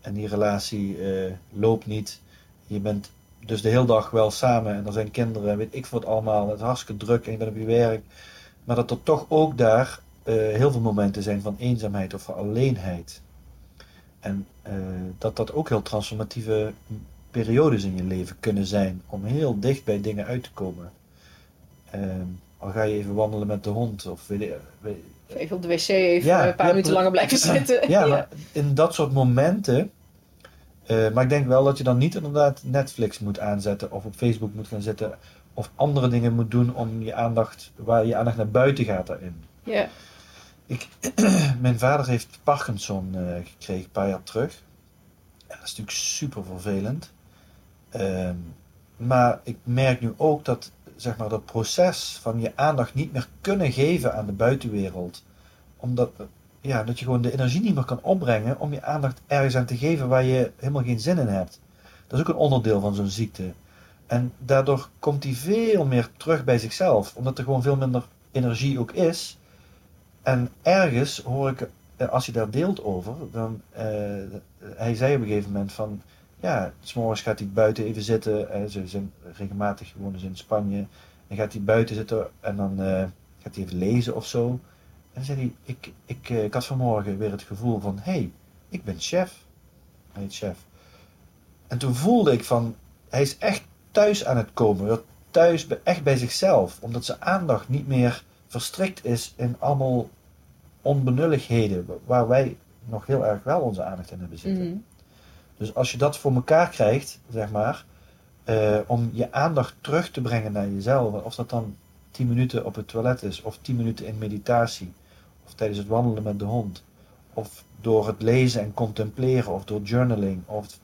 en die relatie eh, loopt niet, je bent dus de hele dag wel samen en er zijn kinderen, weet ik wat allemaal, het is hartstikke druk en je bent op je werk, maar dat er toch ook daar eh, heel veel momenten zijn van eenzaamheid of van alleenheid. En eh, dat dat ook heel transformatieve periodes in je leven kunnen zijn om heel dicht bij dingen uit te komen. Ehm, al ga je even wandelen met de hond of weet Of even op de wc even Ja, een paar ja, minuten langer blijven (laughs) zitten. (laughs) ja, maar in dat soort momenten. eh, maar ik denk wel dat je dan niet inderdaad Netflix moet aanzetten of op Facebook moet gaan zitten of andere dingen moet doen om je aandacht, waar je aandacht naar buiten gaat daarin. Ja. Ik, (clears throat) mijn vader heeft Parkinson eh, gekregen een paar jaar terug. Dat is natuurlijk super vervelend. Ehm, maar ik merk nu ook dat zeg maar, dat proces van je aandacht niet meer kunnen geven aan de buitenwereld. Omdat ja, dat je gewoon de energie niet meer kan opbrengen om je aandacht ergens aan te geven waar je helemaal geen zin in hebt. Dat is ook een onderdeel van zo'n ziekte. En daardoor komt hij veel meer terug bij zichzelf, omdat er gewoon veel minder energie ook is. En ergens hoor ik, eh, als je daar deelt over, dan, eh, hij zei op een gegeven moment van, ja, s'morgens gaat hij buiten even zitten, ze zijn regelmatig gewoon dus in Spanje, en gaat hij buiten zitten en dan eh, gaat hij even lezen of zo. En dan zei hij, ik, ik, eh, ik had vanmorgen weer het gevoel van, hé, hey, ik ben chef. Hij heet chef. En toen voelde ik van, hij is echt thuis aan het komen, thuis echt bij zichzelf, omdat zijn aandacht niet meer verstrikt is in allemaal onbenulligheden, waar wij nog heel erg wel onze aandacht in hebben zitten. Mhm. Dus als je dat voor elkaar krijgt, zeg maar, eh, om je aandacht terug te brengen naar jezelf, of dat dan 10 minuten op het toilet is, of 10 minuten in meditatie, of tijdens het wandelen met de hond, of door het lezen en contempleren, of door journaling, of,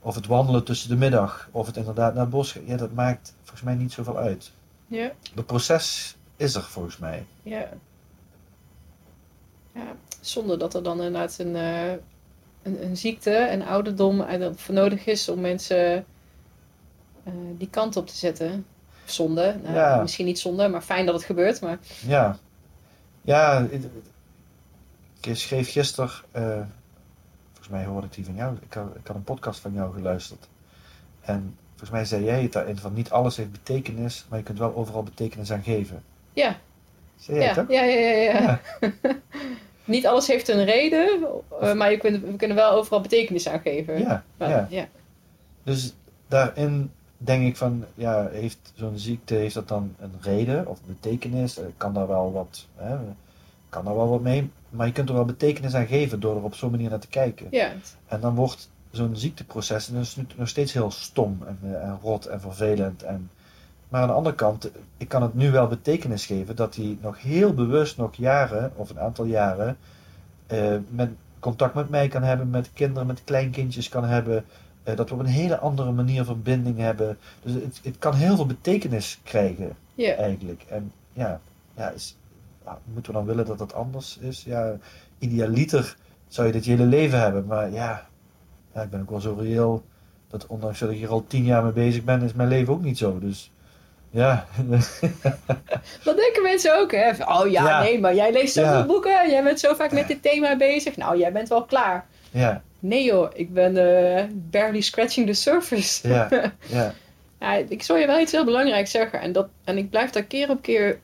of het wandelen tussen de middag, of het inderdaad naar het bos ja, dat maakt volgens mij niet zoveel uit. Ja, Het proces is er volgens mij. ja. Ja, zonder dat er dan inderdaad een, eh, een, een ziekte, een ouderdom en dat voor nodig is om mensen eh, die kant op te zetten. Zonde, nou, Ja. misschien niet zonde, maar fijn dat het gebeurt. Maar Ja, ja ik, schreef gisteren, eh, volgens mij hoorde ik die van jou, ik had, ik had een podcast van jou geluisterd. En volgens mij zei jij het daarin van niet alles heeft betekenis, maar je kunt wel overal betekenis aan geven. Ja. Zei jij Ja, het ook? ja, ja, ja, ja. Ja. (laughs) Niet alles heeft een reden, eh, maar je kunt, we kunnen wel overal betekenis aan geven. Ja, Maar- ja. ja. Dus daarin denk ik van, ja, heeft zo'n ziekte, heeft dat dan een reden of betekenis? Eh, Kan daar wel wat, hè, kan daar wel wat mee? Maar je kunt er wel betekenis aan geven door er op zo'n manier naar te kijken. Ja, En dan wordt zo'n ziekteproces dus nog steeds heel stom en, eh, en rot en vervelend. En, maar aan de andere kant, ik kan het nu wel betekenis geven dat hij nog heel bewust nog jaren, of een aantal jaren, eh, met, contact met mij kan hebben, met kinderen, met kleinkindjes kan hebben. eh, dat we op een hele andere manier verbinding hebben. Dus het, het kan heel veel betekenis krijgen, eigenlijk. En ja, ja is, moeten we dan willen dat het anders is? Ja, idealiter zou je dit je hele leven hebben. Maar ja, ja, ik ben ook wel zo reëel dat ondanks dat ik hier al tien jaar mee bezig ben, is mijn leven ook niet zo. Dus ja, (laughs) Dat denken mensen ook, hè? Oh ja, Ja. nee, maar jij leest zoveel Ja. boeken, jij bent zo vaak met dit thema bezig. Nou, jij bent wel klaar. ja, Nee joh, ik ben eh, barely scratching the surface. ja, (laughs) ja, Ja, ik zou je wel iets heel belangrijks zeggen. En, dat, en ik blijf daar keer op keer...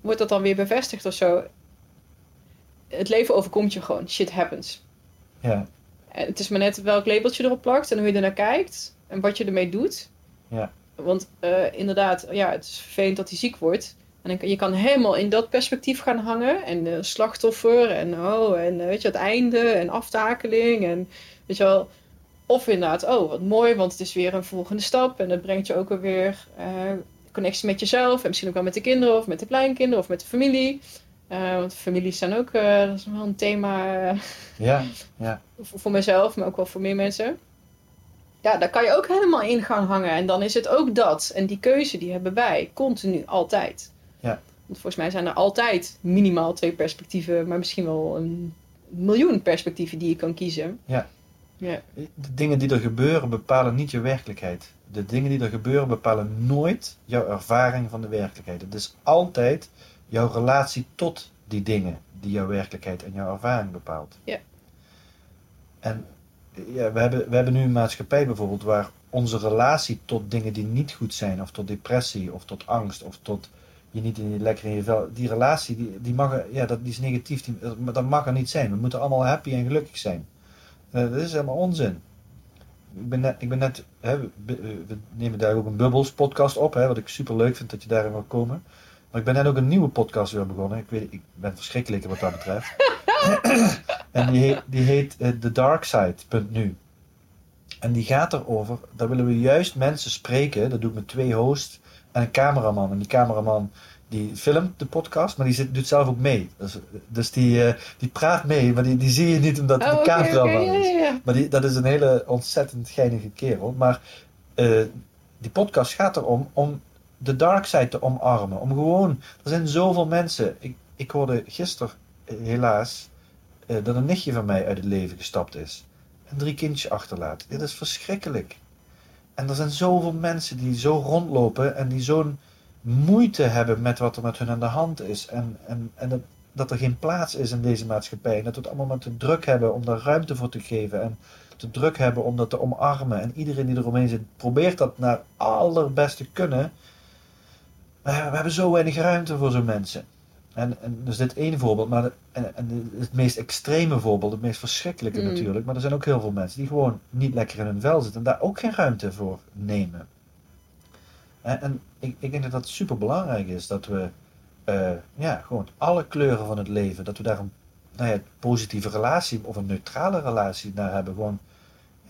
Wordt dat dan weer bevestigd of zo. Het leven overkomt je gewoon. Shit happens. ja, En het is maar net welk labeltje erop plakt en hoe je ernaar kijkt. En wat je ermee doet. Ja. Want eh, inderdaad, ja, het is vervelend dat hij ziek wordt. En dan, je kan helemaal in dat perspectief gaan hangen. En eh, slachtoffer en oh, en eh, weet je, het einde en aftakeling. En weet je wel... Of inderdaad, oh, wat mooi, want het is weer een volgende stap. En dat brengt je ook weer connectie met jezelf. En misschien ook wel met de kinderen of met de kleinkinderen of met de familie. Want families zijn ook, dat is wel een thema ja, ja, (laughs) voor voor mezelf, maar ook wel voor meer mensen. Ja, daar kan je ook helemaal in gaan hangen. En dan is het ook dat. En die keuze die hebben wij, continu, altijd. Ja. Want volgens mij zijn er altijd minimaal twee perspectieven, maar misschien wel een miljoen perspectieven die je kan kiezen. Ja. Ja. De dingen die er gebeuren bepalen niet je werkelijkheid. De dingen die er gebeuren bepalen nooit jouw ervaring van de werkelijkheid. Het is altijd jouw relatie tot die dingen die jouw werkelijkheid en jouw ervaring bepaalt. Ja. En ja, we, hebben, we hebben nu een maatschappij bijvoorbeeld waar onze relatie tot dingen die niet goed zijn, of tot depressie, of tot angst, of tot je niet in je, lekker in je vel. Die relatie, die, die, mag, ja, dat, die is negatief, die, dat, mag er niet zijn. We moeten allemaal happy en gelukkig zijn. Eh, dat is helemaal onzin. Ik ben net, ik ben net hè, we nemen daar ook een Bubbles podcast op, hè, wat ik super leuk vind dat je daarin wil komen. Maar ik ben net ook een nieuwe podcast weer begonnen. Ik, weet, ik ben verschrikkelijk wat dat betreft. (laughs) en die heet, die heet eh, TheDarkside.nu. En die gaat erover, daar willen we juist mensen spreken. Dat doe ik met twee hosts en een cameraman. En die cameraman die filmt de podcast, maar die zit, doet zelf ook mee. Dus, dus die, eh, die praat mee, maar die, die zie je niet omdat Oh, de is. ja, ja. Maar die, dat is een hele ontzettend geinige kerel. Maar eh, die podcast gaat erom om de dark side te omarmen. Om gewoon, er zijn zoveel mensen. Ik, ik hoorde gisteren eh, helaas eh, dat een nichtje van mij uit het leven gestapt is. En drie kindjes achterlaat. Dit is verschrikkelijk. En er zijn zoveel mensen die zo rondlopen en die zo'n moeite hebben met wat er met hun aan de hand is. En, en, en dat, dat er geen plaats is in deze maatschappij. En dat we het allemaal maar te druk hebben om daar ruimte voor te geven. En te druk hebben om dat te omarmen. En iedereen die eromheen zit, probeert dat naar allerbeste kunnen. We hebben zo weinig ruimte voor zo'n mensen. En, en dus dit één voorbeeld, maar de- en, en het meest extreme voorbeeld, het meest verschrikkelijke Mm. natuurlijk. Maar er zijn ook heel veel mensen die gewoon niet lekker in hun vel zitten en daar ook geen ruimte voor nemen. En, en ik, ik denk dat dat super belangrijk is dat we eh, ja, gewoon alle kleuren van het leven, dat we daar een nou ja, positieve relatie of een neutrale relatie naar hebben. Gewoon,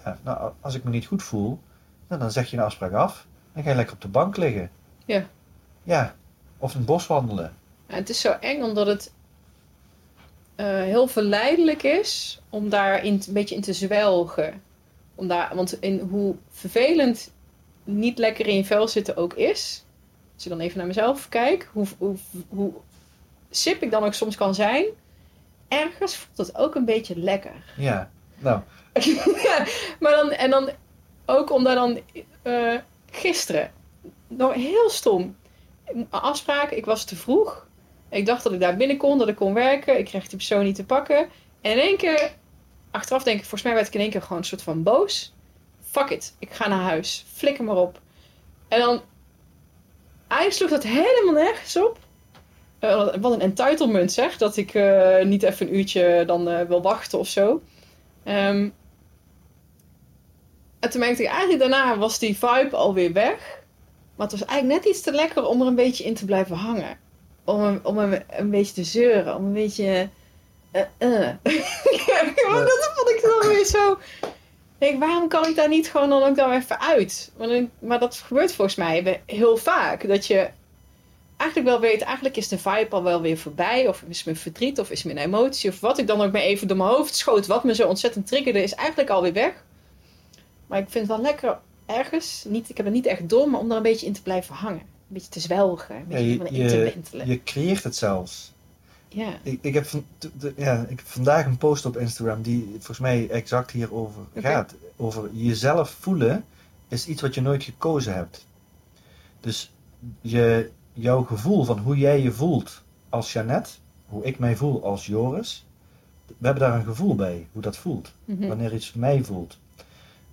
ja, nou, als ik me niet goed voel, nou, dan zeg je een afspraak af. Dan ga je lekker op de bank liggen. Ja. Ja, of in het bos wandelen. En het is zo eng omdat het eh, heel verleidelijk is om daar in, een beetje in te zwelgen. Om daar, want in hoe vervelend niet lekker in je vel zitten ook is. Als je dan even naar mezelf kijkt, hoe, hoe, hoe sip ik dan ook soms kan zijn. Ergens voelt het ook een beetje lekker. Ja, nou, (laughs) maar dan, en dan ook om daar dan eh, gisteren, nou heel stom, afspraak, ik was te vroeg. Ik dacht dat ik daar binnen kon, dat ik kon werken. Ik kreeg die persoon niet te pakken. En in één keer, achteraf denk ik, volgens mij werd ik in één keer gewoon een soort van boos. Fuck it, ik ga naar huis. Flikker maar op. En dan, eigenlijk sloeg dat helemaal nergens op. eh, wat een entitlement zeg, dat ik eh, niet even een uurtje dan eh, wil wachten of zo. Ehm, en toen merkte ik eigenlijk daarna was die vibe alweer weg. Maar het was eigenlijk net iets te lekker om er een beetje in te blijven hangen. Om, een- om een, een beetje te zeuren, om een beetje... eh. (laughs) maar dat vond ik dan weer zo... Ik denk, waarom kan ik daar niet gewoon dan ook dan even uit? Maar, dan- maar dat gebeurt volgens mij heel vaak. Dat je eigenlijk wel weet, eigenlijk is de vibe al wel weer voorbij. Of is mijn verdriet, of is mijn emotie. Of wat ik dan ook maar even door mijn hoofd schoot. Wat me zo ontzettend triggerde, is eigenlijk alweer weg. Maar ik vind het wel lekker ergens. Niet, ik heb het niet echt door, maar om daar een beetje in te blijven hangen. Een beetje te zwelgen. Een Ja, beetje je, van in te wentelen. je creëert het zelfs. Ja. Ik, ik, heb van, de- ja, ik heb vandaag een post op Instagram die volgens mij exact hierover gaat. Over jezelf voelen is iets wat je nooit gekozen hebt. Dus je, jouw gevoel van hoe jij je voelt als Jeannette, hoe ik mij voel als Joris, we hebben daar een gevoel bij, hoe dat voelt. Mhm. Wanneer iets mij voelt.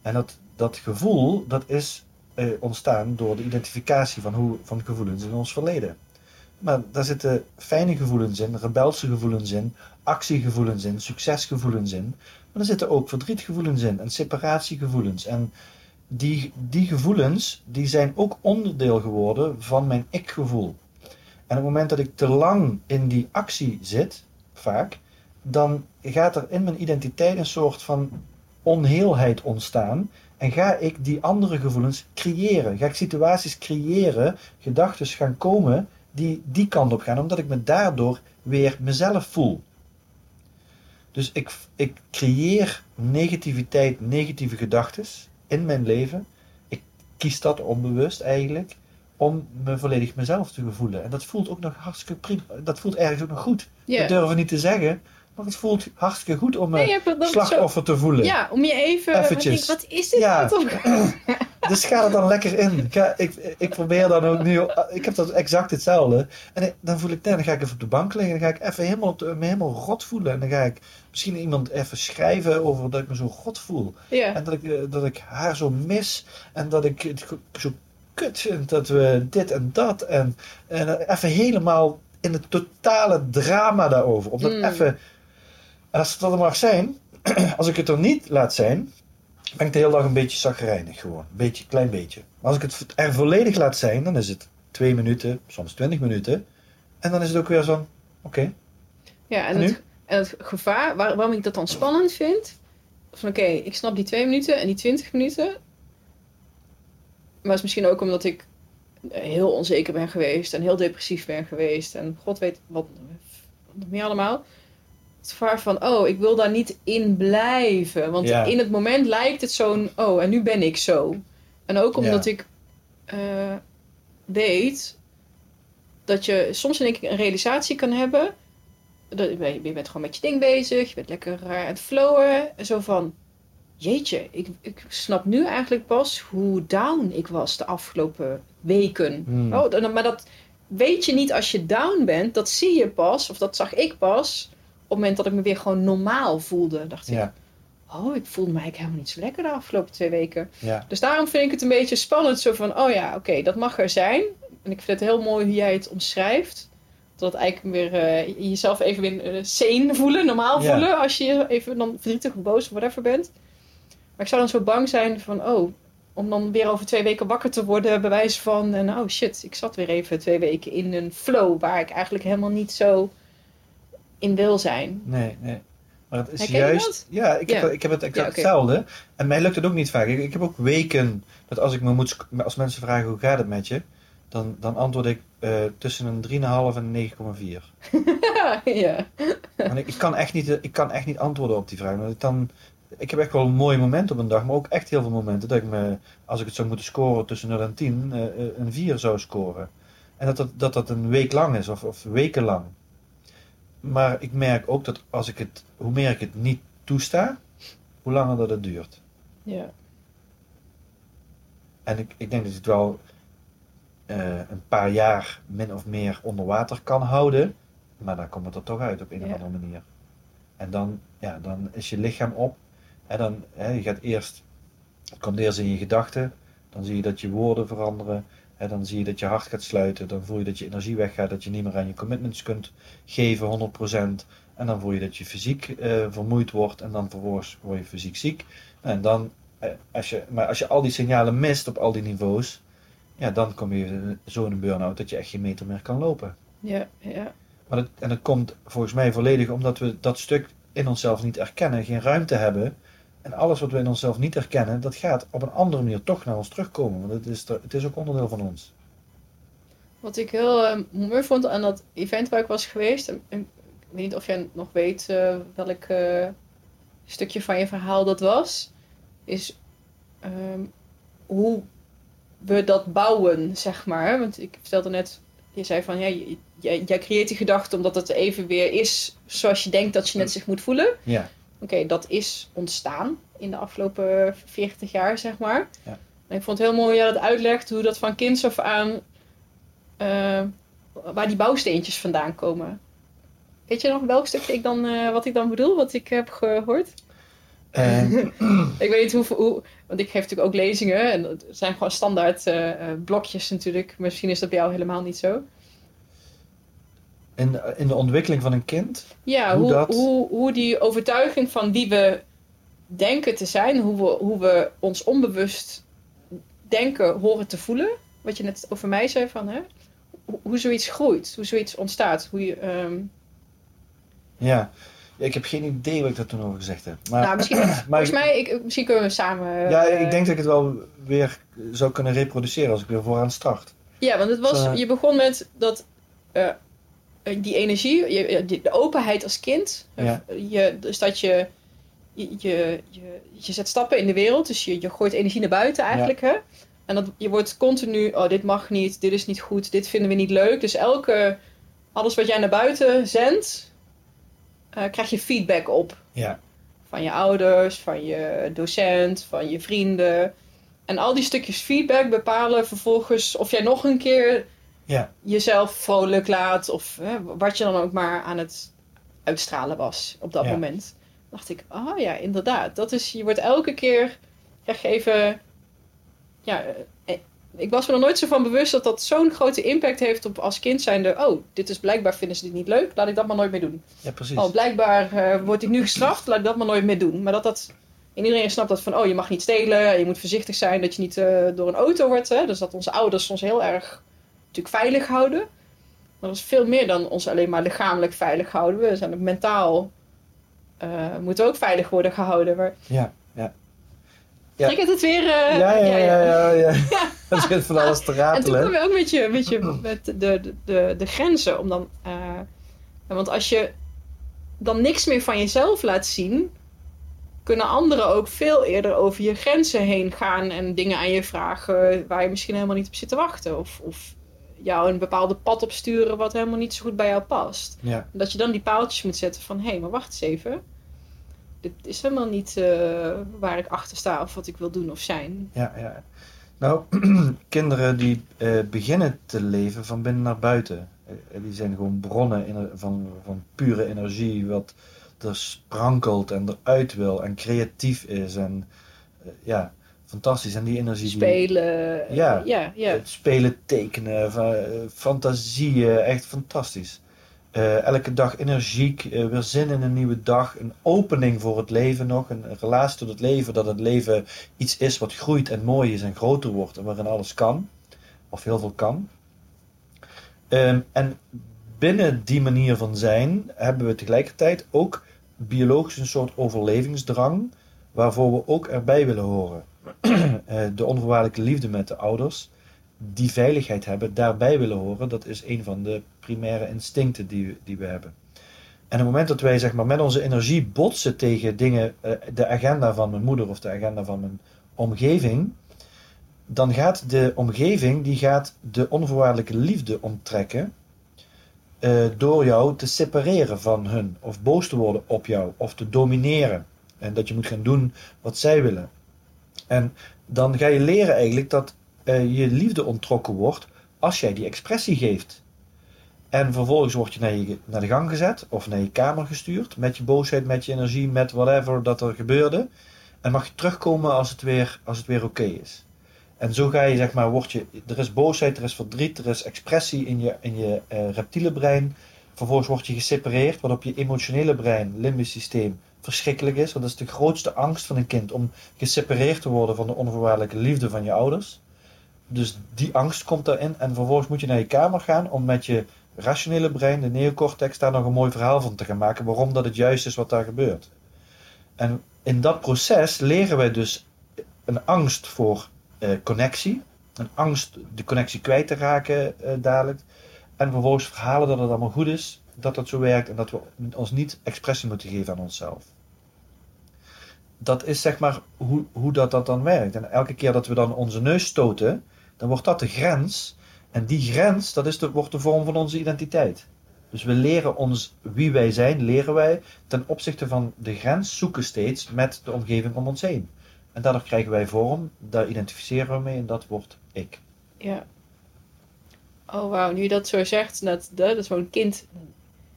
En dat, dat gevoel, dat is eh, ontstaan door de identificatie van, hoe, van gevoelens in ons verleden. Maar daar zitten fijne gevoelens in, rebelse gevoelens in, actiegevoelens in, succesgevoelens in. Maar er zitten ook verdrietgevoelens in en separatiegevoelens. En die, die gevoelens, die zijn ook onderdeel geworden van mijn ik-gevoel. En op het moment dat ik te lang in die actie zit, vaak, dan gaat er in mijn identiteit een soort van onheelheid ontstaan. En ga ik die andere gevoelens creëren. Ga ik situaties creëren, gedachten gaan komen die die kant op gaan, omdat ik me daardoor weer mezelf voel. Dus ik, ik creëer negativiteit, negatieve gedachten in mijn leven. Ik kies dat onbewust eigenlijk, om me volledig mezelf te voelen. En dat voelt ook nog hartstikke prima. Dat voelt ergens ook nog goed. Ja. Dat durven we niet te zeggen, maar het voelt hartstikke goed om Nee, dat zo- slachtoffer te voelen. Ja, om je even... Eventjes. Wat, is dit Ja. (clears throat) Dus ga er dan lekker in. Ik, ga- ik, ik probeer dan ook nu. Ik heb dat exact hetzelfde. En ik- dan voel ik, nee, dan ga ik even op de bank liggen. Dan ga ik even helemaal, de, me helemaal rot voelen. En dan ga ik misschien iemand even schrijven over dat ik me zo rot voel. Ja. En dat ik, eh, dat ik haar zo mis. En dat ik het zo kut vind dat we dit en dat. En, en even helemaal in het totale drama daarover. Om dat Mm. even. En als het dat er mag zijn, (clears throat) als ik het er niet laat zijn, ben ik de hele dag een beetje zagrijnig gewoon. Een beetje, klein beetje. Maar als ik het er volledig laat zijn, dan is het twee minuten, soms twintig minuten. En dan is het ook weer zo, oké. Ja, en het, en het gevaar, waar- waarom ik dat dan spannend vind. Van oké, ik snap die twee minuten en die twintig minuten. Maar het is misschien ook omdat ik heel onzeker ben geweest en heel depressief ben geweest. En god weet wat, wat nog meer allemaal. Het gevaar van, oh, ik wil daar niet in blijven. Want Ja. in het moment lijkt het zo'n, oh, en nu ben ik zo. En ook omdat Ja. ik eh, weet dat je soms in een realisatie kan hebben. Dat, je bent- gewoon met je ding bezig, je bent lekker eh, aan het flowen. En zo van, jeetje, ik, ik snap nu eigenlijk pas hoe down ik was de afgelopen weken. Hmm. Oh, maar dat weet je niet als je down bent. Dat zie je pas, of dat zag ik pas, het moment dat ik me weer gewoon normaal voelde. Dacht ik, Ja, oh, ik voelde me eigenlijk helemaal niet zo lekker de afgelopen twee weken. ja. Dus daarom vind ik het een beetje spannend. Zo van, oh ja, oké, dat mag er zijn. En ik vind het heel mooi hoe jij het omschrijft. Dat het eigenlijk weer eh, jezelf even weer sane voelen, normaal Ja. voelen. Als je even dan verdrietig of boos of whatever bent. Maar ik zou dan zo bang zijn van, oh, om dan weer over twee weken wakker te worden. Bewijs van, en oh shit, ik zat weer even twee weken in een flow. Waar ik eigenlijk helemaal niet zo in wil zijn. Nee, nee. Maar het is Herken juist. Ja, ik heb, ik heb het exact Ja, hetzelfde. En mij lukt het ook niet vaak. Ik, ik heb ook weken dat als ik me moet. Als mensen vragen hoe gaat het met je, dan, dan antwoord ik eh, tussen een 3,5 en een 9,4. (laughs) ja. Want ik, ik, kan echt niet, ik kan echt niet antwoorden op die vraag. Want ik, dan, ik heb echt wel een mooie momenten op een dag, maar ook echt heel veel momenten dat ik me, als ik het zou moeten scoren tussen 0 en 10, eh, eh, een 4 zou scoren. En dat dat, dat dat een week lang is, of, of wekenlang. Maar ik merk ook dat als ik het, hoe meer ik het niet toesta, hoe langer dat het duurt. ja. En ik, ik denk dat ik het wel eh, een paar jaar min of meer onder water kan houden. Maar dan komt het er toch uit op een Ja. of andere manier. En dan, ja, dan is je lichaam op. En dan, hè, je gaat eerst, het komt eerst in je gedachten. Dan zie je dat je woorden veranderen. Hè, dan zie je dat je hart gaat sluiten, dan voel je dat je energie weggaat, dat je niet meer aan je commitments kunt geven 100%. En dan voel je dat je fysiek eh, vermoeid wordt en dan vervolgens word je fysiek ziek. En dan, eh, als je, maar als je al die signalen mist op al die niveaus, ja, dan kom je zo in een burn-out dat je echt geen meter meer kan lopen. Ja, ja. Maar dat, en dat komt volgens mij volledig omdat we dat stuk in onszelf niet erkennen, geen ruimte hebben. En alles wat we in onszelf niet erkennen, dat gaat op een andere manier toch naar ons terugkomen. Want het is, er- het is ook onderdeel van ons. Wat ik heel eh, mooi vond aan dat event waar ik was geweest. en- en ik weet niet of jij nog weet eh, welk eh, stukje van je verhaal dat was. Is ehm, hoe we dat bouwen, zeg maar. Want ik vertelde net, je zei van ja, jij creëert die gedachte omdat het even weer is zoals je denkt dat je net zich moet voelen. Ja, Oké, dat is ontstaan in de afgelopen 40 jaar, zeg maar. Ja. En ik vond het heel mooi hoe jij dat uitlegt, hoe dat van kinds af aan, eh, waar die bouwsteentjes vandaan komen. Weet je nog welk stukje ik dan, eh, wat ik dan bedoel, wat ik heb gehoord? en, Ik weet niet hoe, hoe want ik geef natuurlijk ook lezingen en het zijn gewoon standaard eh, eh, blokjes natuurlijk. Misschien is dat bij jou helemaal niet zo. In, in de ontwikkeling van een kind, Ja, Hoe hoe, dat? hoe, hoe die overtuiging van wie we denken te zijn, hoe we, hoe we ons onbewust denken horen te voelen. Wat je net over mij zei van, hè? Hoe, hoe zoiets groeit, hoe zoiets ontstaat. Hoe je, ehm, ja. Ja, Ik heb geen idee wat ik daar toen over gezegd heb. Maar, nou, misschien, (clears throat) maar volgens mij, ik, misschien kunnen we samen... ja, eh, ik denk dat ik het wel weer zou kunnen reproduceren als ik weer vooraan start. Ja, want het was, je begon met dat, eh, eh, die energie, je, die- de openheid als kind. Eh, Ja. Je, dus dat je, je, je, je, je zet stappen in de wereld, dus je, je gooit energie naar buiten eigenlijk. Hè? En dat, je wordt continu, oh dit mag niet, dit is niet goed, dit vinden we niet leuk. Dus elke, alles wat jij naar buiten zendt, eh, krijg je feedback op. Ja, Van je ouders, van je docent, van je vrienden. En al die stukjes feedback bepalen vervolgens of jij nog een keer ja, jezelf vrolijk laat. Of hè, wat je dan ook maar aan het uitstralen was op dat Ja. moment. dacht ik, oh ja, inderdaad. Dat is, je wordt elke keer, krijg je even... Ja, eh, ik was me er nooit zo van bewust dat dat zo'n grote impact heeft op als kind zijnde. Oh, dit is blijkbaar vinden ze dit niet leuk. Laat ik dat maar nooit meer doen. ja, precies. Oh, blijkbaar eh, word ik nu gestraft. Laat ik dat maar nooit meer doen. Maar dat dat... En iedereen snapt dat van, oh, je mag niet stelen. Je moet voorzichtig zijn dat je niet eh, door een auto wordt. Hè? Dus dat onze ouders ons heel erg natuurlijk veilig houden. Maar dat is veel meer dan ons alleen maar lichamelijk veilig houden. We zijn ook mentaal... eh, moeten ook veilig worden gehouden. Maar Ja, ja. Ja. trek het het weer... eh, ja, ja, ja, ja, (laughs) ja. Ja. Zit van alles te En toen ratelen. kwam je ook met, je, met, je, met de, de, de, de grenzen. Om dan, eh, want als je dan niks meer van jezelf laat zien, kunnen anderen ook veel eerder over je grenzen heen gaan en dingen aan je vragen waar je misschien helemaal niet op zit te wachten. Of, of jou een bepaalde pad opsturen wat helemaal niet zo goed bij jou past. Ja, Dat je dan die paaltjes moet zetten van hé, hey, maar wacht eens even. Dit is helemaal niet eh, waar ik achter sta of wat ik wil doen of zijn. ja, ja. Nou, (clears throat) kinderen die eh, beginnen te leven van binnen naar buiten. Eh, die zijn gewoon bronnen ener- van, van pure energie, wat er sprankelt en eruit wil en creatief is. En ja, fantastisch. En die energie die, Spelen. eh, Ja. ja, ja. Het spelen, tekenen, eh, fantasieën, echt fantastisch. Eh, elke dag energiek, weer zin in een nieuwe dag, een opening voor het leven nog, een, een relatie tot het leven, dat het leven iets is wat groeit en mooi is en groter wordt en waarin alles kan, of heel veel kan. Ehm, en binnen die manier van zijn hebben we tegelijkertijd ook biologisch een soort overlevingsdrang, waarvoor we ook erbij willen horen. (clears throat) Eh, de onvoorwaardelijke liefde met de ouders, die veiligheid hebben, daarbij willen horen, dat is een van de primaire instincten die, we- die we hebben. En op het moment dat wij zeg maar, met onze energie botsen tegen dingen, eh, de agenda van mijn moeder of de agenda van mijn omgeving, dan gaat de omgeving die gaat de onvoorwaardelijke liefde onttrekken eh, door jou te separeren van hun, of boos te worden op jou, of te domineren. En dat je moet gaan doen wat zij willen. En dan ga je leren eigenlijk dat eh, je liefde onttrokken wordt als jij die expressie geeft. En vervolgens word je naar, je naar de gang gezet of naar je kamer gestuurd met je boosheid, met je energie, met whatever dat er gebeurde. En mag je terugkomen als het weer, als het weer oké is. En zo ga je, zeg maar, word je, er is boosheid, er is verdriet, er is expressie in je, in je uh, reptiele brein. Vervolgens word je gesepareerd, wat op je emotionele brein, limbisch systeem, verschrikkelijk is. Want dat is de grootste angst van een kind, om gesepareerd te worden van de onvoorwaardelijke liefde van je ouders. Dus die angst komt daarin. En vervolgens moet je naar je kamer gaan om met je rationele brein, de neocortex, daar nog een mooi verhaal van te gaan maken. Waarom dat het juist is wat daar gebeurt. En in dat proces leren wij dus een angst voor uh, connectie. Een angst de connectie kwijt te raken uh, dadelijk. En vervolgens verhalen dat het allemaal goed is, dat het zo werkt en dat we ons niet expressie moeten geven aan onszelf. Dat is zeg maar hoe, hoe dat, dat dan werkt. En elke keer dat we dan onze neus stoten, dan wordt dat de grens. En die grens, dat is de, wordt de vorm van onze identiteit. Dus we leren ons wie wij zijn, leren wij ten opzichte van de grens zoeken steeds met de omgeving om ons heen. En daardoor krijgen wij vorm, daar identificeren we mee en dat wordt ik. Ja. Oh wauw, nu je dat zo zegt, dat, dat is zo'n kind,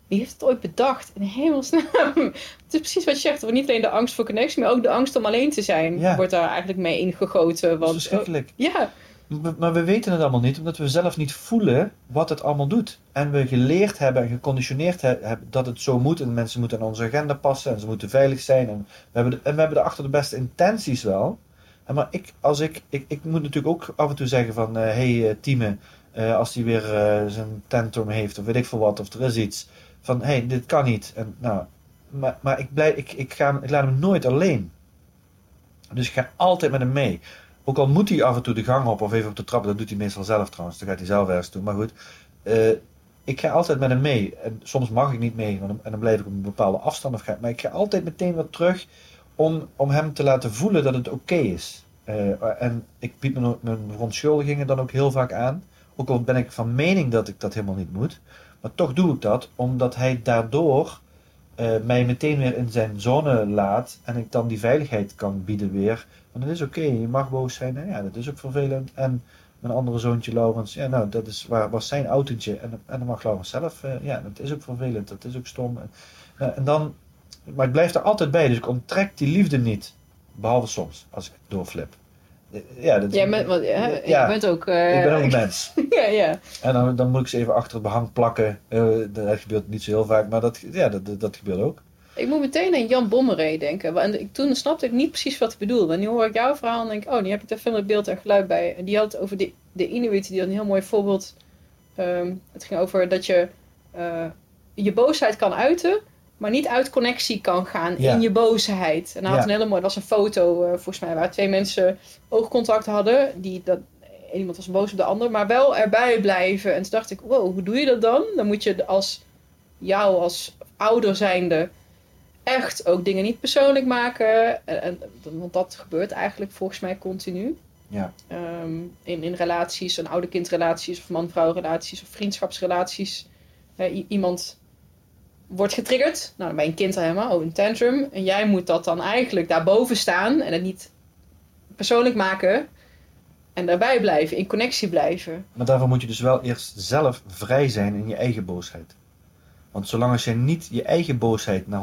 wie heeft het ooit bedacht? In hemelsnaam. Het is precies wat je zegt. Niet alleen de angst voor connectie, maar ook de angst om alleen te zijn. Wordt daar eigenlijk mee ingegoten. Want, dat is verschrikkelijk. ja. Maar we weten het allemaal niet, omdat we zelf niet voelen wat het allemaal doet. En we geleerd hebben en geconditioneerd hebben dat het zo moet. En mensen moeten aan onze agenda passen en ze moeten veilig zijn. En we hebben, de, en we hebben erachter de beste intenties wel. En maar ik, als ik, ik, ik moet natuurlijk ook af en toe zeggen van... Hé uh, hey, uh, Tieme, uh, als hij weer zijn tantrum heeft of weet ik veel wat, of er is iets. Van hé, hey, dit kan niet. En, nou, maar maar ik, blij, ik, ik, ga, ik laat hem nooit alleen. Dus ik ga altijd met hem mee. Ook al moet hij af en toe de gang op of even op de trap, dat doet hij meestal zelf trouwens. Dan gaat hij zelf ergens toe. Maar goed, uh, ik ga altijd met hem mee. En soms mag ik niet mee, en dan blijf ik op een bepaalde afstand. Of ga, maar ik ga altijd meteen wat terug om, om hem te laten voelen dat het oké is. Uh, en ik bied mijn, mijn verontschuldigingen dan ook heel vaak aan. Ook al ben ik van mening dat ik dat helemaal niet moet. Maar toch doe ik dat, omdat hij daardoor uh, mij meteen weer in zijn zone laat. En ik dan die veiligheid kan bieden weer want het is oké, je mag boos zijn. Ja, dat is ook vervelend. En mijn andere zoontje Laurens, ja, nou, dat is, waar, was zijn autootje. En, en dan mag Laurens zelf, uh, ja, dat is ook vervelend, dat is ook stom. En, uh, en dan, maar ik blijf er altijd bij, dus ik onttrek die liefde niet. Behalve soms, als ik doorflip. Ja, dat, Jij bent, ja, ja, je bent ook... Uh, ik ben ook een (laughs) mens. ja, ja. En dan, dan moet ik ze even achter het behang plakken. dat gebeurt niet zo heel vaak, maar dat, ja, dat, dat, dat gebeurt ook. Ik moet meteen aan Jan Bommeré denken. En toen snapte ik niet precies wat hij bedoelde. En nu hoor ik jouw verhaal en denk ik, oh, nu heb ik daar veel meer beeld en geluid bij. En die had het over de, de Inuit, die had een heel mooi voorbeeld. Um, het ging over dat je uh, je boosheid kan uiten, maar niet uit connectie kan gaan in je boosheid. En hij had een hele mooie, dat was een foto uh, volgens mij, waar twee mensen oogcontact hadden. Die, dat, iemand was boos op de ander, maar wel erbij blijven. En toen dacht ik, wow, hoe doe je dat dan? Dan moet je als jou als ouder zijnde echt ook dingen niet persoonlijk maken. En, en, want dat gebeurt eigenlijk volgens mij continu. Ja. Um, in, in relaties, een oude kindrelaties of man-vrouw relaties of vriendschapsrelaties. Uh, iemand wordt getriggerd. Nou, dan ben je een kind helemaal, oh, een tantrum. En jij moet dat dan eigenlijk daarboven staan en het niet persoonlijk maken. En daarbij blijven, in connectie blijven. Maar daarvoor moet je dus wel eerst zelf vrij zijn in je eigen boosheid. Want zolang als je niet je eigen boosheid naar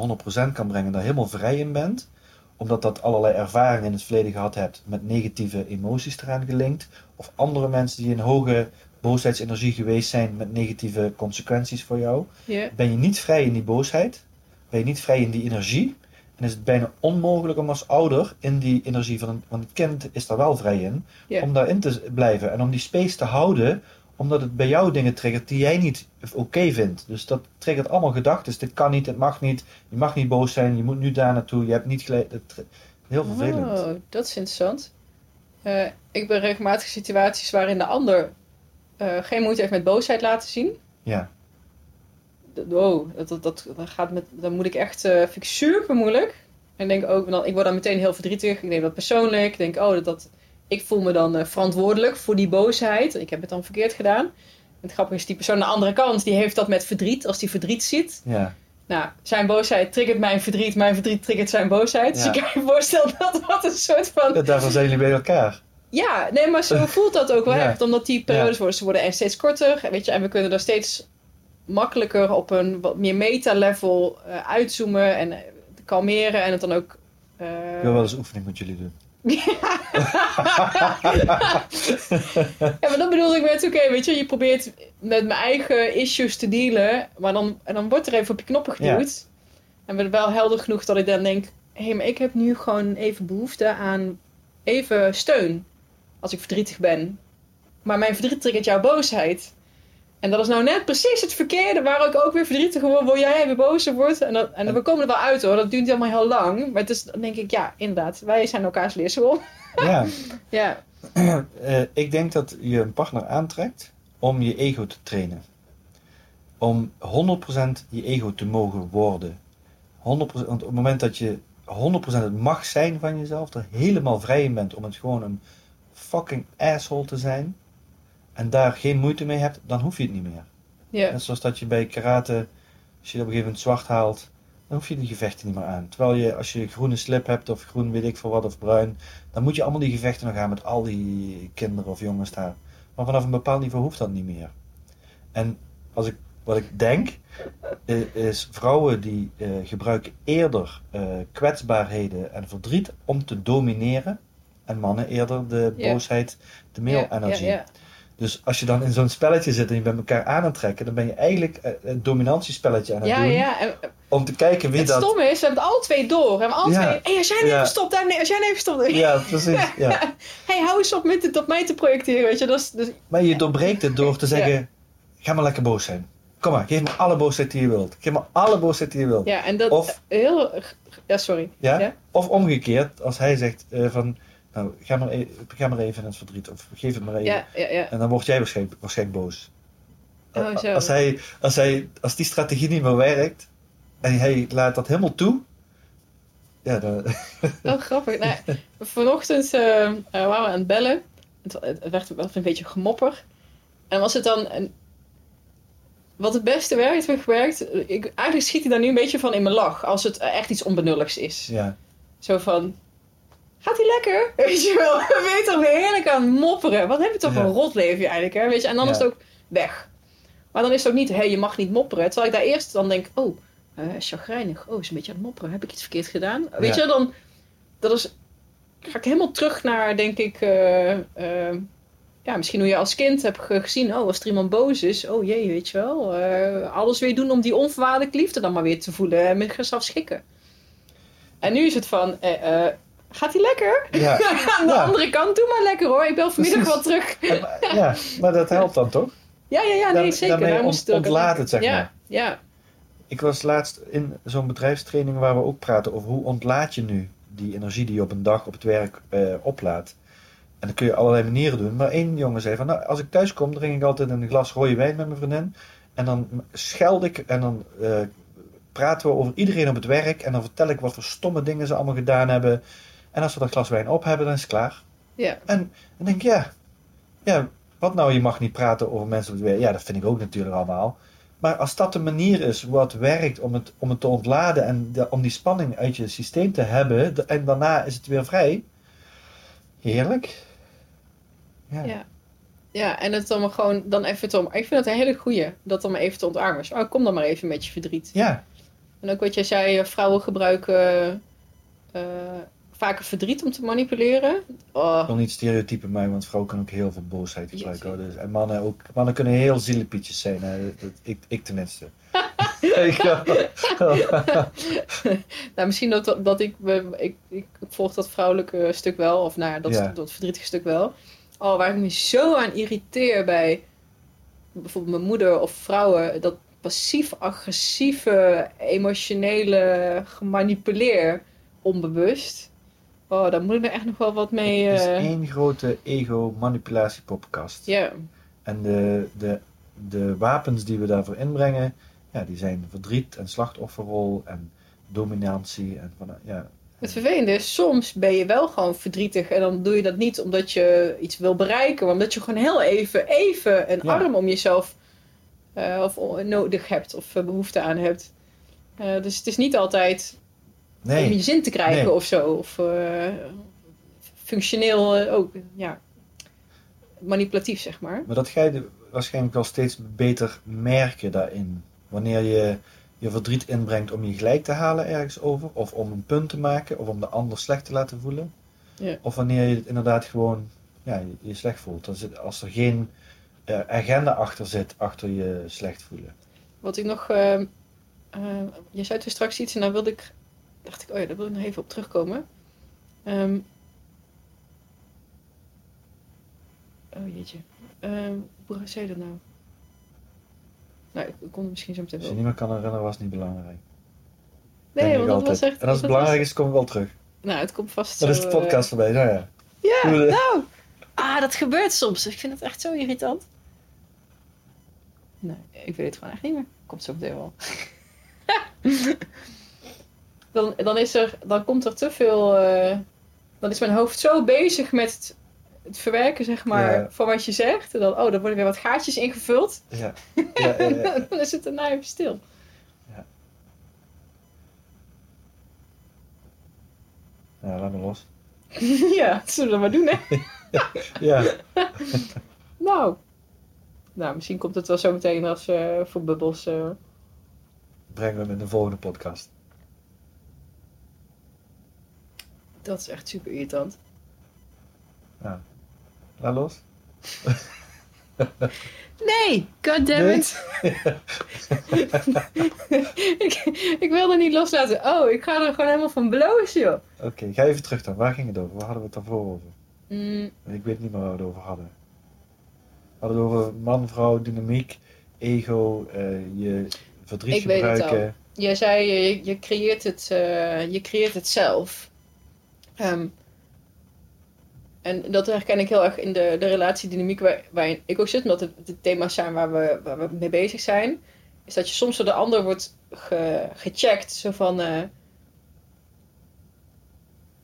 100% kan brengen, daar helemaal vrij in bent, omdat dat allerlei ervaringen in het verleden gehad hebt met negatieve emoties eraan gelinkt, of andere mensen die in hoge boosheidsenergie geweest zijn met negatieve consequenties voor jou, yeah. ben je niet vrij in die boosheid, ben je niet vrij in die energie, en is het bijna onmogelijk om als ouder in die energie van een, van het kind is daar wel vrij in, yeah. om daarin te blijven en om die space te houden omdat het bij jou dingen triggert die jij niet oké okay vindt. Dus dat triggert allemaal gedachten. Dit kan niet, het mag niet. Je mag niet boos zijn. Je moet nu daar naartoe. Je hebt niet gelijk. Heel vervelend. Oh, dat is interessant. Uh, ik ben regelmatig in situaties waarin de ander uh, geen moeite heeft met boosheid laten zien. Ja. Wow, dat, dat, dat, dat gaat met, dan moet ik echt, uh, vind ik super moeilijk. En denk ook, dan, ik word dan meteen heel verdrietig. Ik neem dat persoonlijk. Ik denk, oh, dat, dat, ik voel me dan uh, verantwoordelijk voor die boosheid. Ik heb het dan verkeerd gedaan. Het grappige is, die persoon aan de andere kant, die heeft dat met verdriet. Als die verdriet ziet. Ja. Nou, zijn boosheid triggert mijn verdriet. Mijn verdriet triggert zijn boosheid. Ja. Dus ik kan je voorstellen (laughs) dat dat een soort van... Ja, daarvan zijn jullie bij elkaar. Ja, nee, maar zo (laughs) voelt dat ook wel ja. echt. Omdat die periodes worden, ze worden echt steeds korter. Weet je, en we kunnen er steeds makkelijker op een wat meer meta-level uh, uitzoomen. En uh, kalmeren en het dan ook... Uh... Ik wil wel eens oefening met jullie doen. ja, (laughs) (laughs) ja, maar dat bedoelde ik met, oké, weet je, je probeert met mijn eigen issues te dealen, maar dan, en dan wordt er even op je knoppen geduwd. En ben wel helder genoeg dat ik dan denk, hé, hey, maar ik heb nu gewoon even behoefte aan even steun als ik verdrietig ben. Maar mijn verdriet triggert jouw boosheid. En dat is nou net precies het verkeerde waar ik ook weer verdrietig word, waar jij weer boos wordt. En, dat, en we komen er wel uit hoor, dat duurt helemaal heel lang. Maar het is, dan denk ik, ja, inderdaad, wij zijn elkaars leerschool. Ja. (laughs) ja. Uh, ik denk dat je een partner aantrekt om je ego te trainen. Om 100% je ego te mogen worden. 100%, want op het moment dat je 100% het mag zijn van jezelf, er helemaal vrij in bent om het gewoon een fucking asshole te zijn, en daar geen moeite mee hebt, dan hoef je het niet meer. Ja. Net zoals dat je bij karate, als je op een gegeven moment zwart haalt, dan hoef je die gevechten niet meer aan. Terwijl je, als je groene slip hebt of groen weet ik veel wat of bruin, dan moet je allemaal die gevechten nog aan met al die kinderen of jongens daar. Maar vanaf een bepaald niveau hoeft dat niet meer. En als ik, wat ik denk, is vrouwen die uh, gebruiken eerder uh, kwetsbaarheden en verdriet om te domineren. En mannen eerder de boosheid, de male energy. Dus als je dan in zo'n spelletje zit en je bent elkaar aan het trekken, dan ben je eigenlijk een dominantiespelletje aan het ja, doen. Ja, om te kijken wie het dat... Het stomme is, we hebben het alle twee door. We hebben alle Ja. twee... Hé, als jij even Ja. stopt, nee, als jij even stopt. Ja, precies. (laughs) Ja. hey, hou eens op met het op mij te projecteren, weet je. Dat is, dus, Maar je doorbreekt het door te zeggen, ga maar lekker boos zijn. Kom maar, geef me alle boosheid die je wilt. Geef me alle boosheid die je wilt. ja, en dat... Of- Heel... Ja, sorry. Ja? Ja? Of omgekeerd, als hij zegt eh, van, nou, ga maar, e- ga maar even in het verdriet. Of geef het maar even. Ja, ja, ja. En dan word jij waarschijnlijk, waarschijnlijk boos. Oh. Als, hij, als, hij, als die strategie niet meer werkt en hij laat dat helemaal toe, ja, dan, (laughs) Oh, grappig. Nou, vanochtend eh, eh, waren we aan het bellen. Het, het werd wel een beetje gemopper. En was het dan... Een, wat het beste werkt, heeft gewerkt... Ik, eigenlijk schiet hij daar nu een beetje van in mijn lach. Als het echt iets onbenulligs is. ja. Zo van... Gaat hij lekker? (laughs) Weet je wel? We weten toch heerlijk aan mopperen. Wat heb je toch Ja. een rotleven eigenlijk, hè? Weet je? En dan Ja. is het ook weg. Maar dan is het ook niet, hé, hey, je mag niet mopperen. Terwijl ik daar eerst dan denk, oh, eh chagrijnig. Oh, is een beetje aan het mopperen. Heb ik iets verkeerd gedaan? Weet Ja. je, dan... Dat is... Ga ik helemaal terug naar, denk ik... eh, eh, ja, misschien hoe je als kind hebt ge- gezien... Oh, als er iemand boos is... Oh jee, weet je wel. alles weer doen om die onvoorwaardelijke liefde dan maar weer te voelen. En met jezelf schikken. En nu is het van... gaat hij lekker? Ja. (laughs) Aan de Ja. andere kant, doe maar lekker hoor. Ik bel vanmiddag wel terug. Ja, maar dat helpt dan toch? Ja, ja, ja, nee, zeker. daarmee Daar ont- ontlaat het, zeg ja, maar. Ja, Ik was laatst in zo'n bedrijfstraining waar we ook praten over hoe ontlaat je nu die energie die je op een dag op het werk eh, oplaat. En dat kun je allerlei manieren doen. Maar één jongen zei van, nou, als ik thuis kom, drink ik altijd een glas rode wijn met mijn vriendin. En dan scheld ik en dan eh, praten we over iedereen op het werk. En dan vertel ik wat voor stomme dingen ze allemaal gedaan hebben. En als we dat glas wijn op hebben, dan is het klaar. ja. En dan denk ik, ja, ja, wat nou, je mag niet praten over mensen op het. Ja, dat vind ik ook natuurlijk allemaal. Maar als dat de manier is wat werkt om het, om het te ontladen en de- om die spanning uit je systeem te hebben, de- en daarna is het weer vrij, heerlijk. Ja, Ja. Ja, en het dan maar gewoon dan even te om. Ik vind het een hele goeie, dat dan maar even te ontarmen. Oh, kom dan maar even met je verdriet. ja, En ook wat jij zei, eh, vrouwen gebruiken eh, vaker verdriet om te manipuleren. ik Oh, wil niet stereotypen maken, want vrouwen kunnen ook heel veel boosheid gebruiken. Dus, en mannen ook. Mannen kunnen heel zielepietjes zijn. Hè. Dat, ik, ik tenminste. (laughs) (laughs) Nou, misschien dat, dat ik, ik, ik volg dat vrouwelijke stuk wel, of nou, dat, Ja. dat verdrietige stuk wel. Oh, waar ik me zo aan irriteer bij bijvoorbeeld mijn moeder of vrouwen, dat passief-agressieve, emotionele gemanipuleer onbewust. Oh, daar moet ik er echt nog wel wat mee. Het is eh, één grote ego-manipulatiepoppenkast. Ja, En de, de, de wapens die we daarvoor inbrengen, ja, die zijn verdriet en slachtofferrol en dominantie. En van, ja, Het vervelende is, soms ben je wel gewoon verdrietig en dan doe je dat niet omdat je iets wil bereiken, maar omdat je gewoon heel even, even een Ja. arm om jezelf eh, of nodig hebt of eh, behoefte aan hebt. Eh, dus het is niet altijd om je zin te krijgen Nee. of zo. Of eh, functioneel eh, ook, ja, manipulatief zeg maar. maar dat ga je waarschijnlijk wel steeds beter merken daarin. Wanneer je je verdriet inbrengt om je gelijk te halen ergens over, of om een punt te maken, of om de ander slecht te laten voelen. Ja. Of wanneer je het inderdaad gewoon ja, je, je slecht voelt. Als, het, als er geen eh, agenda achter zit, achter je slecht voelen. Wat ik nog... eh, je zei toen straks iets en daar wilde ik... dacht ik, oh ja, daar wil ik nog even op terugkomen. Ehm, oh jeetje. Ehm, hoe zei je dat nou? Nou, ik kon het misschien zo meteen Als je wel. niet meer kan herinneren, was niet belangrijk. Nee, Denk want dat was altijd. echt... En als het dat belangrijk was- is, kom ik wel terug. Nou, het komt vast Dan is de podcast voorbij. Nou ja. Ja, nou. Ah, dat gebeurt soms. Ik vind het echt zo irritant. Nee, ik weet het gewoon echt niet meer. Komt zo meteen wel. (laughs) dan, dan, is er, dan komt er te veel... eh, dan is mijn hoofd zo bezig met het, het verwerken, zeg maar, Ja. van wat je zegt. En dan, oh, dan worden weer wat gaatjes ingevuld. Ja. Ja, ja, ja. (laughs) dan is het daarna even stil. ja, laat me los. (laughs) ja, dat zullen we maar doen, hè. (laughs) Ja. Nou. Nou, misschien komt het wel zo meteen als eh, voor bubbels... eh, Brengen we hem in de volgende podcast. Dat is echt super irritant. Laat los. (laughs) Nee, goddammit. (laughs) (laughs) ik, ik wilde niet loslaten. Oh, ik ga er gewoon helemaal van blozen, joh. Oké, ga even terug dan. Waar ging het over? Waar hadden we het daarvoor over? Mm, Ik weet niet meer waar we het over hadden. We hadden het over man, vrouw, dynamiek, ego, eh, je verdriet Ik weet het gebruiken. jij zei, je, je, creëert het, eh, je creëert het zelf. Ehm, en dat herken ik heel erg in de, de relatiedynamiek waar, waarin ik ook zit. Omdat het de thema's zijn waar we, waar we mee bezig zijn. Is dat je soms door de ander wordt ge- gecheckt. Zo van... eh,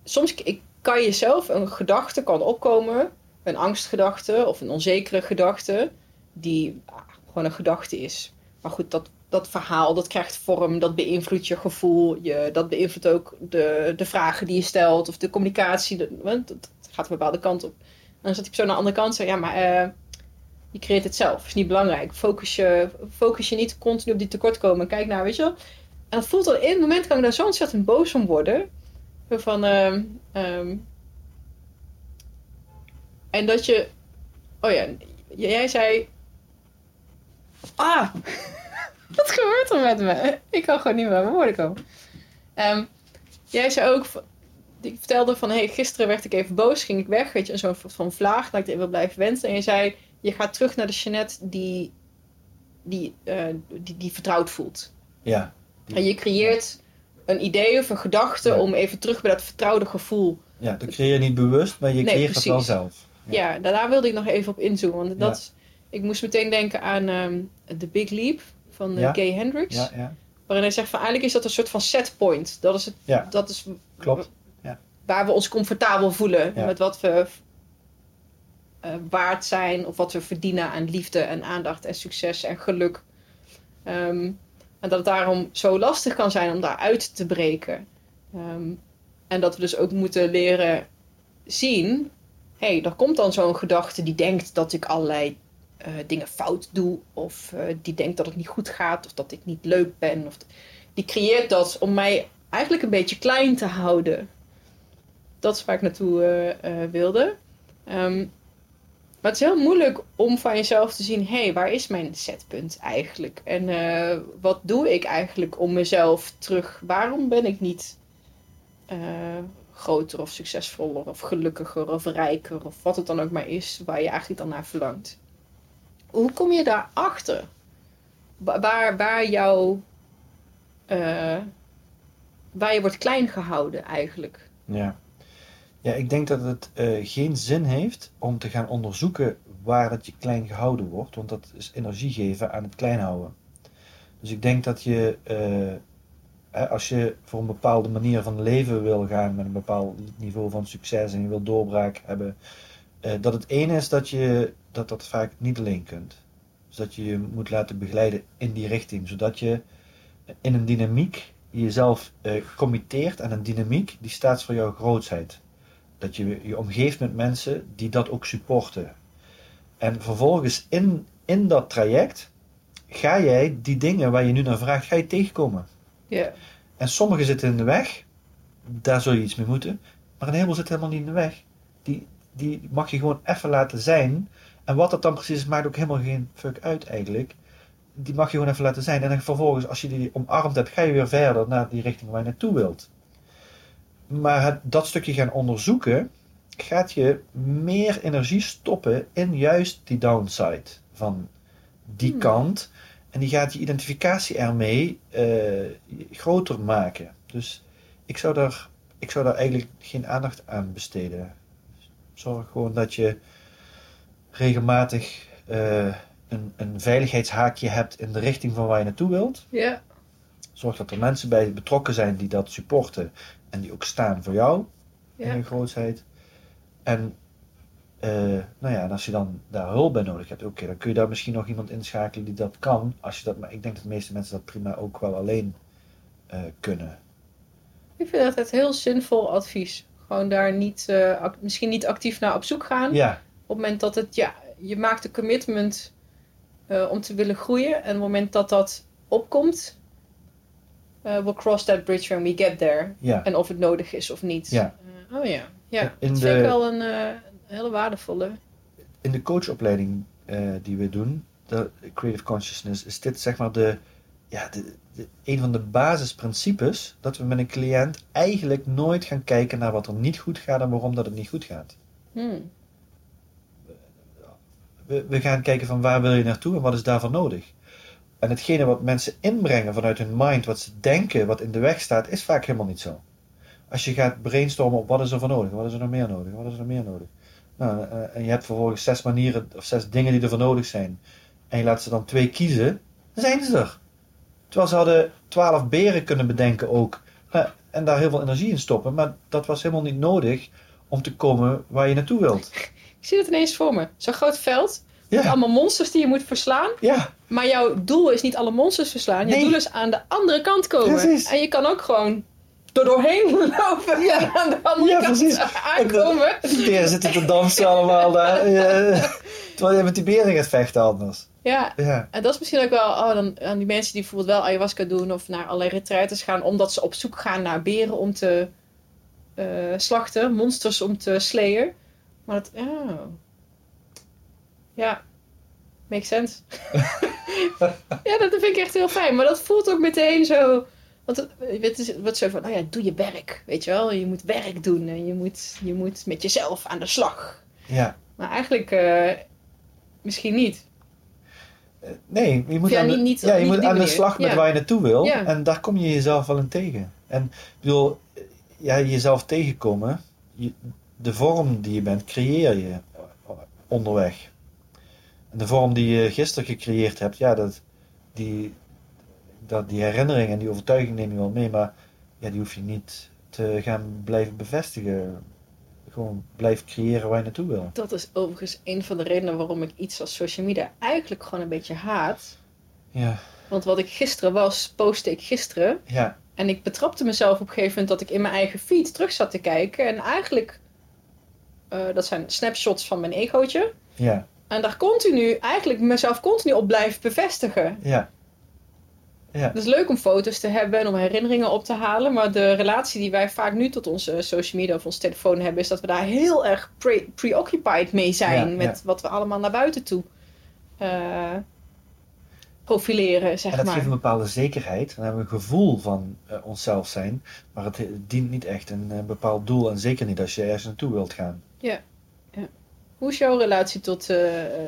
soms ik, kan je zelf een gedachte kan opkomen. Een angstgedachte of een onzekere gedachte. Die ah, gewoon een gedachte is. Maar goed, dat, dat verhaal, dat krijgt vorm. Dat beïnvloedt je gevoel. Je, dat beïnvloedt ook de, de vragen die je stelt. Of de communicatie. Want dat gaat een bepaalde kant op. En dan zat die persoon aan de andere kant. Zo, ja, maar eh, je creëert het zelf. is niet belangrijk. Focus je, focus je niet continu op die tekortkomen. Kijk naar, weet je wel. En dat voelt al in het moment kan ik daar zo ontzettend boos om worden. Van, ehm, ehm, en dat je, oh ja, jij zei, ah, wat gebeurt er met me? Ik kan gewoon niet meer bij mijn woorden komen. Ehm, jij zei ook, ik vertelde van, hey, gisteren werd ik even boos, ging ik weg, weet je, zo'n soort van vlaag, dat ik even wil blijven wensen. En je zei, je gaat terug naar de Jeanette die, die, eh, die, die vertrouwd voelt. Ja. En je creëert een idee of een gedachte Ja. om even terug bij dat vertrouwde gevoel. ja, dat creëer je niet bewust, maar je Nee, creëert het wel zelf. Ja, daar, daar wilde ik nog even op inzoomen. Want dat, ik moest meteen denken aan ehm The Big Leap van eh, Ja. Gay Hendricks. Ja, ja, Waarin hij zegt van eigenlijk is dat een soort van set point. Dat is, het, dat is klopt. Ja. waar we ons comfortabel voelen. Met wat we eh, waard zijn. Of wat we verdienen aan liefde en aandacht en succes en geluk. Ehm, en dat het daarom zo lastig kan zijn om daaruit te breken. Ehm, en dat we dus ook moeten leren zien. Hé, hey, er komt dan zo'n gedachte die denkt dat ik allerlei eh, dingen fout doe. Of eh, die denkt dat het niet goed gaat. Of dat ik niet leuk ben. Of die creëert dat om mij eigenlijk een beetje klein te houden. Dat is waar ik naartoe eh, wilde. Ehm, maar het is heel moeilijk om van jezelf te zien: hé, hey, waar is mijn setpunt eigenlijk? En wat doe ik eigenlijk om mezelf terug? Waarom ben ik niet groter of succesvoller of gelukkiger of rijker of wat het dan ook maar is waar je eigenlijk dan naar verlangt? Hoe kom je daarachter? Wa- Waar, waar jouw. eh, waar je wordt klein gehouden eigenlijk. Ja. Ja, ik denk dat het eh, geen zin heeft om te gaan onderzoeken waar dat je klein gehouden wordt, want dat is energie geven aan het klein houden. Dus ik denk dat je, eh, als je voor een bepaalde manier van leven wil gaan, met een bepaald niveau van succes en je wil doorbraak hebben, eh, dat het ene is dat je dat, dat vaak niet alleen kunt. Dus dat je je moet laten begeleiden in die richting, zodat je in een dynamiek jezelf eh committeert aan een dynamiek die staat voor jouw grootsheid. Dat je je omgeeft met mensen die dat ook supporten. En vervolgens in, in dat traject ga jij die dingen waar je nu naar vraagt, ga je tegenkomen. Ja. En sommige zitten in de weg, daar zul je iets mee moeten. Maar een hemel zit helemaal niet in de weg. Die, die mag je gewoon even laten zijn. En wat dat dan precies is, maakt ook helemaal geen fuck uit eigenlijk. Die mag je gewoon even laten zijn. En dan vervolgens, als je die omarmd hebt, ga je weer verder naar die richting waar je naartoe wilt. Maar het, dat stukje gaan onderzoeken, gaat je meer energie stoppen in juist die downside van die Hmm. kant. En die gaat je identificatie ermee eh, groter maken. Dus ik zou, daar, ik zou daar eigenlijk geen aandacht aan besteden. Zorg gewoon dat je regelmatig eh, een, een veiligheidshaakje hebt in de richting van waar je naartoe wilt. Ja. Zorg dat er mensen bij betrokken zijn die dat supporten en die ook staan voor jou in je grootheid. En eh, nou ja, en als je dan daar hulp bij nodig hebt, oké, dan kun je daar misschien nog iemand inschakelen die dat kan. Als je dat, maar ik denk dat de meeste mensen dat prima ook wel alleen eh, kunnen. Ik vind dat het heel zinvol advies. Gewoon daar niet, eh, misschien niet actief naar op zoek gaan. Ja, Op het moment dat het, ja, je maakt een commitment eh, om te willen groeien. En op het moment dat dat opkomt, eh we'll cross that bridge when we get there. ja. En of het nodig is of niet. Ja. Oh ja, ja. In dat de- vind ik wel een eh, hele waardevolle. In de coachopleiding die we doen, de Creative Consciousness, is dit zeg maar de, ja, de, de, een van de basisprincipes dat we met een cliënt eigenlijk nooit gaan kijken naar wat er niet goed gaat en waarom dat het niet goed gaat. Hmm. we, we gaan kijken van waar wil je naartoe en wat is daarvoor nodig. En hetgene wat mensen inbrengen vanuit hun mind, wat ze denken, wat in de weg staat, is vaak helemaal niet zo. Als je gaat brainstormen op wat is er voor nodig, wat is er nog meer nodig, wat is er nog meer nodig. Nou, eh, en je hebt vervolgens zes manieren of zes dingen die er voor nodig zijn. En je laat ze dan twee kiezen, dan zijn ze er. Terwijl ze hadden twaalf beren kunnen bedenken ook. Nou, en daar heel veel energie in stoppen. Maar dat was helemaal niet nodig om te komen waar je naartoe wilt. Ik zie het ineens voor me. Zo'n groot veld. Met Ja, allemaal monsters die je moet verslaan. ja. Maar jouw doel is niet alle monsters verslaan. Je Nee. doel is aan de andere kant komen. Precies. En je kan ook gewoon er doorheen (laughs) lopen. Ja. En aan de andere Ja, kant precies. aankomen. (laughs) Die beren zitten te dansen allemaal daar. Ja. (laughs) Terwijl je met die beren gaat vechten anders. Ja, Ja, en dat is misschien ook wel oh, dan, aan die mensen die bijvoorbeeld wel ayahuasca doen of naar allerlei retraites gaan, omdat ze op zoek gaan naar beren om te eh, slachten, monsters om te slayen. Maar dat, oh. ja, makes sense. (laughs) ja, dat vind ik echt heel fijn. Maar dat voelt ook meteen zo. Want het, is wat zo van, nou ja, doe je werk, weet je wel. Je moet werk doen en je moet, je moet met jezelf aan de slag. ja. Maar eigenlijk eh, misschien niet. Eh, Nee, je moet, Ja, aan de, niet- niet- ja, je moet aan de slag met Ja. waar je naartoe wil. En daar kom je jezelf wel in tegen. En ik bedoel, eh, ja, jezelf tegenkomen, je, de vorm die je bent, creëer je onderweg. En de vorm die je gisteren gecreëerd hebt, ja, dat, die, dat, die herinnering en die overtuiging neem je wel mee, maar ja, die hoef je niet te gaan blijven bevestigen. Gewoon blijf creëren waar je naartoe wil. Dat is overigens een van de redenen waarom ik iets als social media eigenlijk gewoon een beetje haat. Ja, Want wat ik gisteren was, postte ik gisteren. ja, En ik betrapte mezelf op een gegeven moment dat ik in mijn eigen feed terug zat te kijken. En eigenlijk, eh, dat zijn snapshots van mijn egootje. ja, En daar continu, eigenlijk mezelf continu op blijven bevestigen. ja. Ja, Het is leuk om foto's te hebben en om herinneringen op te halen. Maar de relatie die wij vaak nu tot onze social media of onze telefoon hebben, is dat we daar heel erg pre- preoccupied mee zijn. Ja, met ja. wat we allemaal naar buiten toe eh, profileren, zeg En dat maar. geeft een bepaalde zekerheid. Dan hebben we een gevoel van eh, onszelf zijn. Maar het eh, dient niet echt een bepaald doel. En zeker niet als je ergens naartoe wilt gaan. Hoe is jouw relatie tot eh,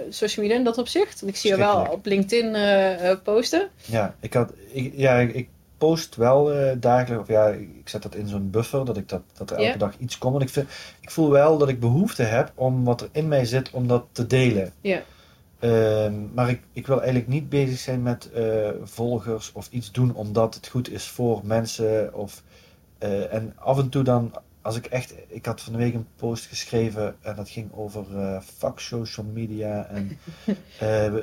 social media in dat opzicht? Want ik zie je wel op LinkedIn eh, eh, posten. Ja, ik, had, ik, ja, ik, post wel eh, dagelijks. Of ja, ik zet dat in zo'n buffer. Dat, ik dat, dat er elke dag iets komt. En ik, vind, ik voel wel dat ik behoefte heb om wat er in mij zit om dat te delen. Ja. Ehm, maar ik, ik wil eigenlijk niet bezig zijn met volgers of iets doen omdat het goed is voor mensen. Of, en af en toe dan, als ik echt, ik had van de week een post geschreven en dat ging over eh fuck social media. En (laughs) eh, eh,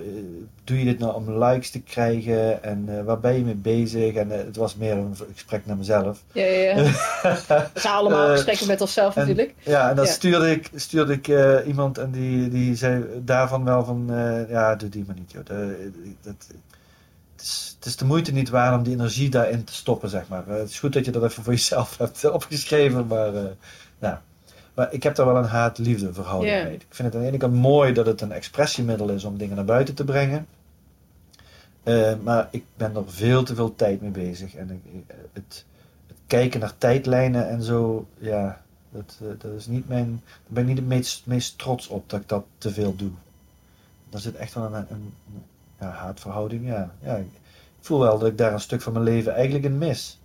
doe je dit nou om likes te krijgen en waar ben je mee bezig? En het was meer een gesprek naar mezelf. Ja, ja, zijn (laughs) allemaal gesprekken met onszelf en- natuurlijk. Ja, en dan Ja. stuurde ik, stuurde ik iemand en die, die zei daarvan wel van, ja, doe die maar niet joh. Dat, dat, het, is, het is de moeite niet waard om die energie daarin te stoppen, zeg maar. Eh, het is goed dat je dat even voor jezelf (laughs) hebt opgeschreven, maar, eh, nou, maar ik heb daar wel een haat-liefde verhouding Ja. mee. Ik vind het aan de ene kant mooi dat het een expressiemiddel is om dingen naar buiten te brengen. Eh, maar ik ben er veel te veel tijd mee bezig. En ik- het, het kijken naar tijdlijnen en zo, ja, dat, dat is niet mijn. Daar ben ik niet het meest, meest trots op dat ik dat te veel doe. Daar zit echt wel een, een, een ja, haatverhouding. Ja. Ja, ik voel wel dat ik daar een stuk van mijn leven eigenlijk in mis.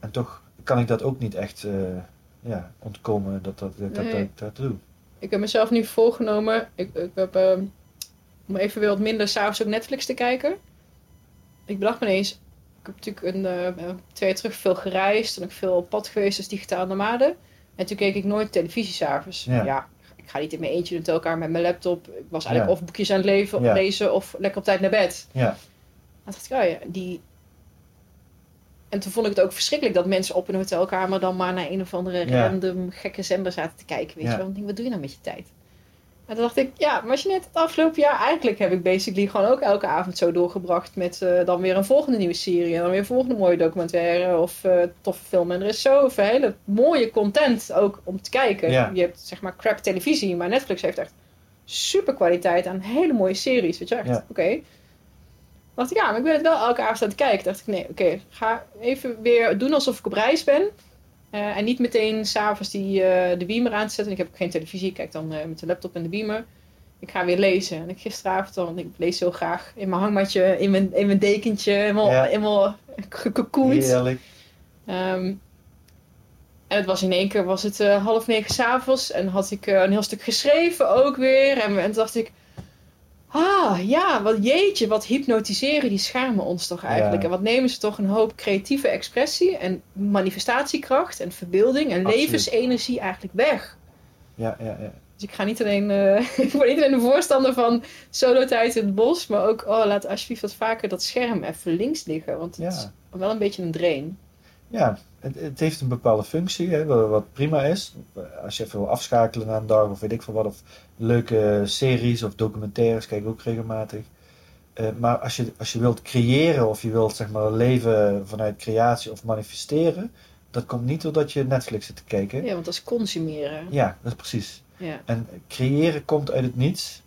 En toch kan ik dat ook niet echt eh, ja, ontkomen dat, dat, dat, dat, Nee. dat ik dat doe. Ik heb mezelf nu voorgenomen. Ik, ik heb ehm, om even weer wat minder s'avonds op Netflix te kijken. Ik bedacht me ineens. Ik heb natuurlijk een, eh, twee jaar terug veel gereisd en ook veel op pad geweest als digitaal nomade. En toen keek ik nooit televisie s'avonds. Ja. Ja. ik ga niet in mijn eentje in elkaar met mijn laptop. Ik was eigenlijk Ja. of boekjes aan het leven, Ja. lezen of lekker op tijd naar bed. Ja, En toen dacht ik, oh ja, die... En toen vond ik het ook verschrikkelijk dat mensen op een hotelkamer dan maar naar een of andere Ja. random gekke zender zaten te kijken. Weet Ja. je wel? Denk, wat doe je nou met je tijd? En toen dacht ik, ja, maar als je net het afgelopen jaar, eigenlijk heb ik basically gewoon ook elke avond zo doorgebracht met eh, dan weer een volgende nieuwe serie en dan weer een volgende mooie documentaire of eh, toffe film. En er is zoveel hele mooie content ook om te kijken. Ja. Je hebt zeg maar crap televisie, maar Netflix heeft echt super kwaliteit aan hele mooie series. Weet je echt, Ja. oké. Dacht ik, ja, maar ik ben het wel elke avond aan het kijken. dacht ik, nee, oké, ga even weer doen alsof ik op reis ben. Eh, en niet meteen s'avonds die eh, de beamer aanzetten. Ik heb ook geen televisie, ik kijk dan eh, met de laptop en de beamer. Ik ga weer lezen. En ik gisteravond dan, ik lees zo graag in mijn hangmatje, in mijn, in mijn dekentje, helemaal, Ja. helemaal gecocoend. heerlijk. Ehm, en het was in één keer was het half negen s'avonds en had ik een heel stuk geschreven ook weer. En, en toen dacht ik, ah ja, wat jeetje, wat hypnotiseren die schermen ons toch eigenlijk. Ja. En wat nemen ze toch een hoop creatieve expressie en manifestatiekracht en verbeelding en Absoluut. levensenergie eigenlijk weg. Ja, ja, ja. Dus ik ga niet alleen, eh, (laughs) ik ben niet alleen de voorstander van solo-tijd in het bos, maar ook, oh, laat alsjeblieft wat vaker dat scherm even links liggen. Want het is wel een beetje een drain. Ja, het, het heeft een bepaalde functie, hè, wat, prima is. Als je even wil afschakelen na een dag of weet ik veel wat, of leuke series of documentaires, kijk ik ook regelmatig. Eh, maar als je, als je wilt creëren of je wilt zeg maar leven vanuit creatie of manifesteren, dat komt niet doordat je Netflix zit te kijken. Ja, want dat is consumeren. Ja, dat is precies. Ja. En creëren komt uit het niets.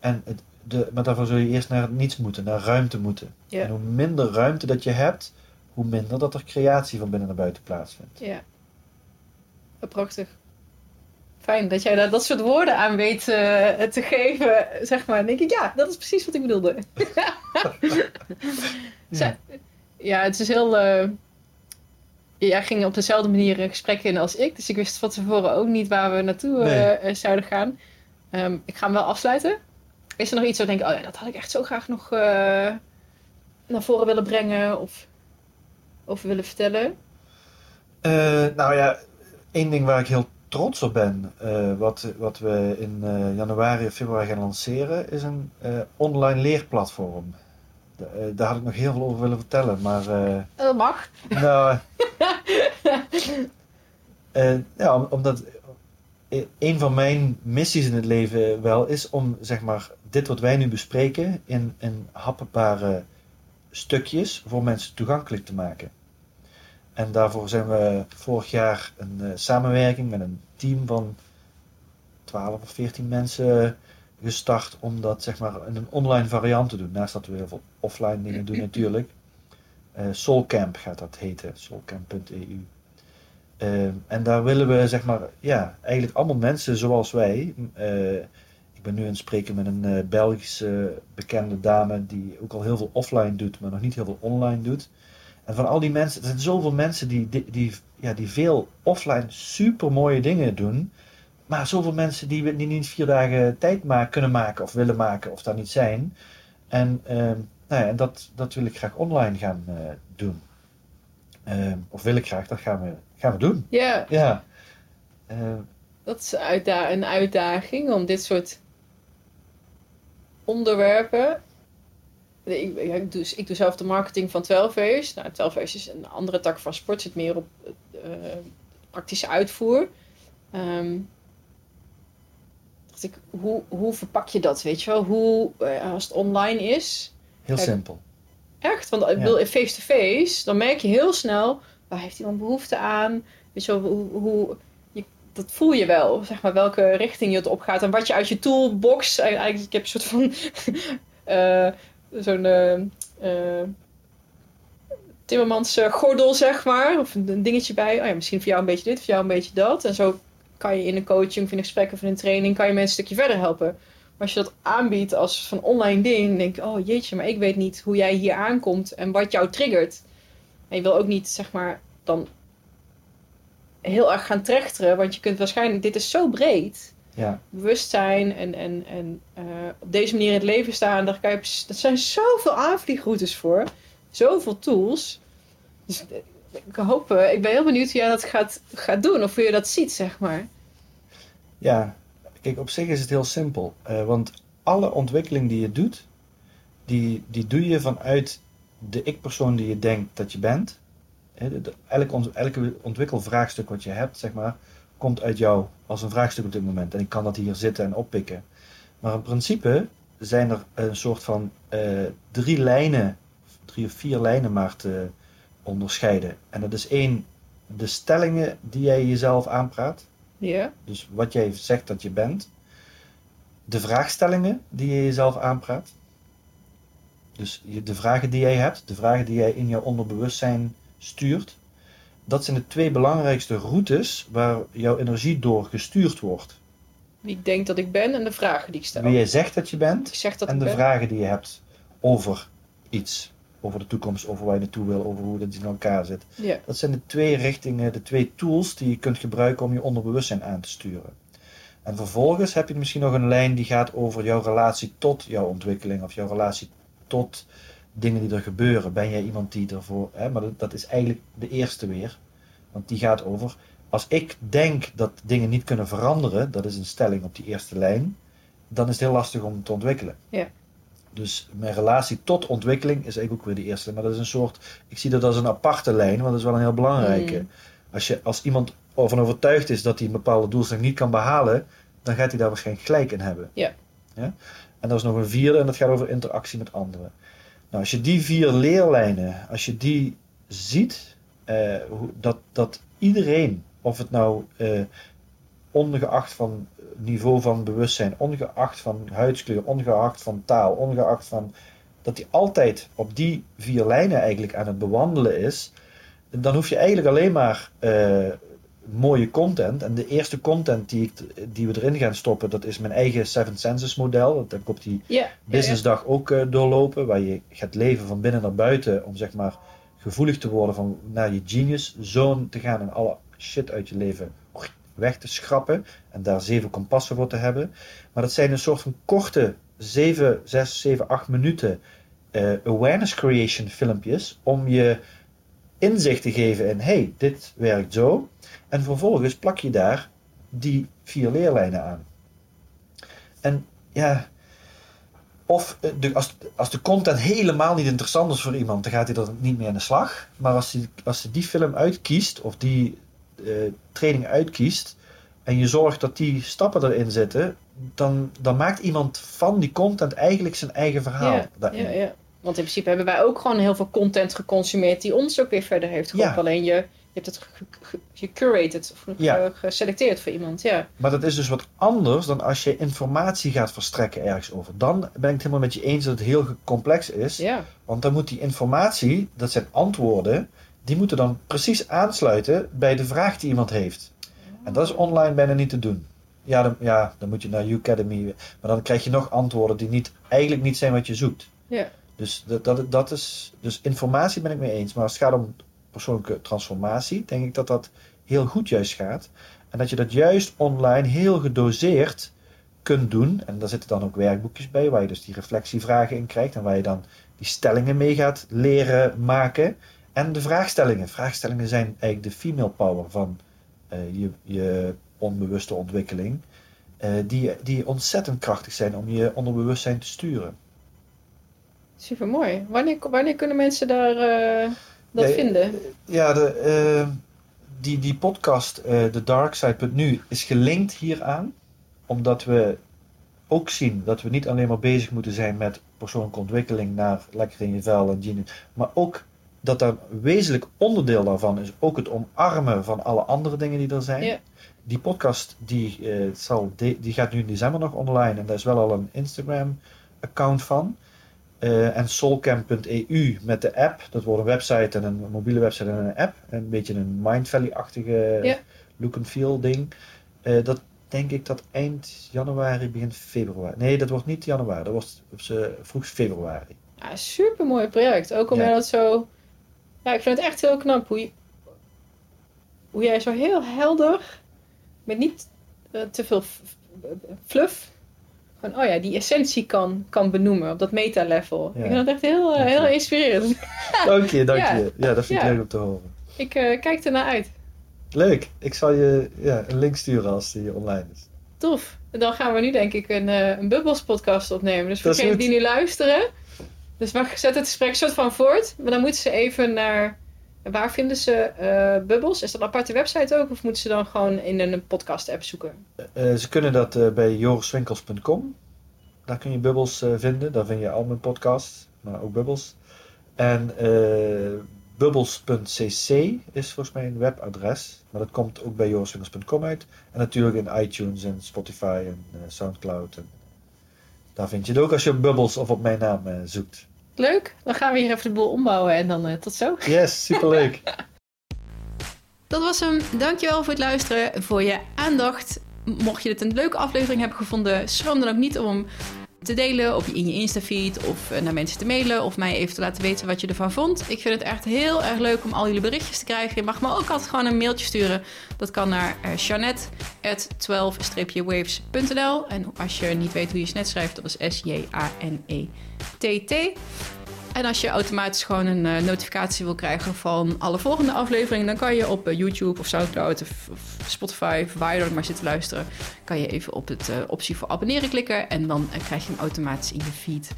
En het, de, maar daarvoor zul je eerst naar het niets moeten, naar ruimte moeten. Ja. En hoe minder ruimte dat je hebt, hoe minder dat er creatie van binnen naar buiten plaatsvindt. Ja. Prachtig. Fijn dat jij daar dat soort woorden aan weet eh, te geven, zeg maar. Dan denk ik, ja, dat is precies wat ik bedoelde. (laughs) Zo- Ja, het is heel... eh, Jij ging op dezelfde manier een gesprek in als ik. Dus ik wist van tevoren ook niet waar we naartoe eh, Nee. zouden gaan. Ehm, ik ga hem wel afsluiten. Is er nog iets waar ik denk, oh ja, dat had ik echt zo graag nog naar voren willen brengen of over willen vertellen? Eh, nou ja, één ding waar ik heel trots op ben, eh, wat, wat we in eh, januari of februari gaan lanceren, is een online leerplatform. Da- daar had ik nog heel veel over willen vertellen, maar eh, Dat mag. (laughs) nou, ja, om- omdat eh, een van mijn missies in het leven wel is om zeg maar dit wat wij nu bespreken in, in happenbare stukjes voor mensen toegankelijk te maken. En daarvoor zijn we vorig jaar een eh, samenwerking met een team van 12 of 14 mensen gestart om dat zeg maar in een online variant te doen. Naast dat we heel veel offline dingen doen natuurlijk. Eh Soulcamp gaat dat heten, soulcamp.eu. Eh, en daar willen we zeg maar, ja, eigenlijk allemaal mensen zoals wij. ik ben nu aan het spreken met een Belgische bekende dame die ook al heel veel offline doet, maar nog niet heel veel online doet. En van al die mensen, er zijn zoveel mensen die, die, die, ja, die veel offline super mooie dingen doen. Maar zoveel mensen die, die niet vier dagen tijd maken, kunnen maken of willen maken of daar niet zijn. En, ehm, nou ja, en dat, dat wil ik graag online gaan eh, doen. Ehm, of wil ik graag, dat gaan we, gaan we doen. Ja, Ja. Ehm, dat is uitda- een uitdaging om dit soort onderwerpen. Ik, ik, doe, ik doe zelf de marketing van 12 A's. Nou, 12 A's is een andere tak van sport, zit meer op eh, praktische uitvoer. Ehm, dacht ik, hoe, hoe verpak je dat, weet je wel? Hoe, eh, als het online is, heel Kijk. simpel. Echt? Want ik bedoel, face-to-face, dan merk je heel snel, waar heeft iemand behoefte aan? Weet je wel, hoe, hoe je, dat voel je wel, zeg maar, welke richting je het op gaat. En wat je uit je toolbox, eigenlijk, ik heb een soort van, (laughs) eh, zo'n eh, eh, Timmermans eh, gordel, zeg maar. Of een, dingetje bij, oh ja, misschien voor jou een beetje dit, voor jou een beetje dat. En zo kan je in een coaching, of in een gesprek of in een training, kan je mensen een stukje verder helpen. Maar als je dat aanbiedt als van online ding, denk ik, oh jeetje, maar ik weet niet hoe jij hier aankomt en wat jou triggert. En je wil ook niet, zeg maar, dan heel erg gaan trechteren, want je kunt waarschijnlijk, dit is zo breed. Ja, Bewustzijn en, en, en eh, op deze manier in het leven staan, daar kan je, dat zijn zoveel aanvliegroutes voor. Zoveel tools. Dus eh, ik hoop, eh, ik ben heel benieuwd hoe jij dat gaat, gaat doen, of hoe je dat ziet, zeg maar. ja. Kijk, op zich is het heel simpel. Want alle ontwikkeling die je doet, die, die doe je vanuit de ik-persoon die je denkt dat je bent. Hè, de- de- elk, ont- elke ontwikkelvraagstuk wat je hebt, zeg maar, komt uit jou als een vraagstuk op dit moment. En ik kan dat hier zitten en oppikken. Maar in principe zijn er een soort van eh, drie lijnen, drie of vier lijnen maar te onderscheiden. En dat is één, de stellingen die jij jezelf aanpraat. Ja, Dus wat jij zegt dat je bent. De vraagstellingen die je jezelf aanpraat. Dus de vragen die jij hebt, de vragen die jij in jouw onderbewustzijn stuurt. Dat zijn de twee belangrijkste routes waar jouw energie door gestuurd wordt. wie ik denk dat ik ben en de vragen die ik stel. Wie jij zegt dat je bent dat en de ben. vragen die je hebt over iets. Over de toekomst, over waar je naartoe wil, over hoe dat in elkaar zit. Ja. Dat zijn de twee richtingen, de twee tools die je kunt gebruiken om je onderbewustzijn aan te sturen. En vervolgens heb je misschien nog een lijn die gaat over jouw relatie tot jouw ontwikkeling of jouw relatie tot dingen die er gebeuren. Ben jij iemand die ervoor. Hè, maar dat, dat is eigenlijk de eerste weer. Want die gaat over. Als ik denk dat dingen niet kunnen veranderen, dat is een stelling op die eerste lijn, dan is het heel lastig om te ontwikkelen. Ja. Dus mijn relatie tot ontwikkeling is eigenlijk ook weer de eerste. Maar dat is een soort. Ik zie dat als een aparte lijn, want dat is wel een heel belangrijke. Mm. Als, je, als iemand ervan overtuigd is dat hij een bepaalde doelstelling niet kan behalen, dan gaat hij daar waarschijnlijk gelijk in hebben. Ja. ja? En er is nog een vierde en dat gaat over interactie met anderen. Nou, als je die vier leerlijnen, als je die ziet, eh, dat, dat iedereen, of het nou eh, ongeacht van niveau van bewustzijn, ongeacht van huidskleur, ongeacht van taal, ongeacht van dat hij altijd op die vier lijnen eigenlijk aan het bewandelen is, dan hoef je eigenlijk alleen maar eh, mooie content. En de eerste content die, ik, die we erin gaan stoppen, dat is mijn eigen Seven Senses model. Dat heb ik op die ja, businessdag ook eh, doorlopen, waar je gaat leven van binnen naar buiten om zeg maar gevoelig te worden van naar je genius zone te gaan en alle shit uit je leven weg te schrappen en daar zeven kompassen voor te hebben. Maar dat zijn een soort van korte 7, 6, 7, 8 minuten eh, awareness creation filmpjes om je inzicht te geven in hey, dit werkt zo. En vervolgens plak je daar die vier leerlijnen aan. En ja, of eh, de, als, als de content helemaal niet interessant is voor iemand, dan gaat hij er niet mee aan de slag. Maar als hij, als hij die film uitkiest, of die eh, training uitkiest, en je zorgt dat die stappen erin zitten, dan, dan maakt iemand van die content eigenlijk zijn eigen verhaal. ja, daarin. ja, ja. Want in principe hebben wij ook gewoon heel veel content geconsumeerd die ons ook weer verder heeft geholpen. Ja. Alleen je, je hebt het ge- ge- gecurated of Ja. geselecteerd voor iemand. Ja. Maar dat is dus wat anders dan als je informatie gaat verstrekken ergens over. Dan ben ik het helemaal met je eens dat het heel complex is. ja. Want dan moet die informatie, dat zijn antwoorden, die moeten dan precies aansluiten bij de vraag die iemand heeft. En dat is online bijna niet te doen. Ja, dan, ja, dan moet je naar Academy. Maar dan krijg je nog antwoorden die niet, eigenlijk niet zijn wat je zoekt. Ja. Dus, dat, dat, is, dus informatie ben ik mee eens. Maar als het gaat om persoonlijke transformatie, denk ik dat dat heel goed juist gaat. En dat je dat juist online heel gedoseerd kunt doen. En daar zitten dan ook werkboekjes bij, waar je dus die reflectievragen in krijgt. En waar je dan die stellingen mee gaat leren maken. En de vraagstellingen. Vraagstellingen zijn eigenlijk de female power van eh, je, je onbewuste ontwikkeling. eh, die, die ontzettend krachtig zijn om je onderbewustzijn te sturen. Super mooi. Wanneer, wanneer kunnen mensen daar eh, dat vinden? Ja, de, eh, die, die podcast, eh The Dark Side, nu is gelinkt hieraan. Omdat we ook zien dat we niet alleen maar bezig moeten zijn met persoonlijke ontwikkeling naar lekker in je vel en genius, maar ook dat er een wezenlijk onderdeel daarvan is ook het omarmen van alle andere dingen die er zijn. Ja. Die podcast die, zal die gaat nu in december nog online en daar is wel al een Instagram account van. Eh, en soulcamp.eu met de app. Dat wordt een website en een mobiele website en een app. Een beetje een Mind Valley-achtige Ja. look and feel ding. Eh, dat denk ik dat eind januari, begin februari. Nee, dat wordt niet januari. Dat wordt op z'n vroegst februari. Ja, super mooi project. Ook omdat Ja. het zo. Ja, ik vind het echt heel knap hoe, je- hoe jij zo heel helder, met niet eh, te veel fluff, van oh ja, die essentie kan, kan benoemen op dat meta-level. Ja. Ik vind dat echt heel, eh, heel inspirerend. (laughs) Dank je, dank Ja. je. Ja, dat vind ik Ja. leuk om te horen. ik eh, kijk ernaar uit. Leuk. Ik zal je ja, een link sturen als die online is. Tof. En dan gaan we nu denk ik een, eh een Bubbles podcast opnemen. Dus voor degenen die nu luisteren. Dus we zetten het gesprek soort van voort. Maar dan moeten ze even naar... Waar vinden ze eh Bubbles? Is dat een aparte website ook? Of moeten ze dan gewoon in een podcast app zoeken? Eh, ze kunnen dat eh, bij joriswinkels.com. Daar kun je Bubbles eh, vinden. Daar vind je al mijn podcasts, maar ook Bubbles. En eh bubbles.cc is volgens mij een webadres. Maar dat komt ook bij joriswinkels.com uit. En natuurlijk in iTunes en Spotify en eh, Soundcloud. Daar vind je het ook als je op Bubbles of op mijn naam eh, zoekt. Leuk. Dan gaan we hier even de boel ombouwen. En dan eh, tot zo. Yes, superleuk. (laughs) Dat was hem. Dankjewel voor het luisteren, voor je aandacht. Mocht je dit een leuke aflevering hebben gevonden, schroom dan ook niet om te delen op, in je Instafeed of eh, naar mensen te mailen of mij even te laten weten wat je ervan vond. Ik vind het echt heel erg leuk om al jullie berichtjes te krijgen. Je mag me ook altijd gewoon een mailtje sturen. Dat kan naar uh, Jeannette@12-waves.nl en als je niet weet hoe je Jeannette schrijft, dat is S-J-A-N-E-T-T. En als je automatisch gewoon een uh, notificatie wil krijgen van alle volgende afleveringen, dan kan je op uh, YouTube of Soundcloud of, Spotify, of waar je dan maar zit te luisteren, kan je even op het uh, optie voor abonneren klikken en dan krijg je hem automatisch in je feed.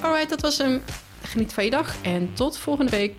Alright, dat was hem. Geniet van je dag en tot volgende week.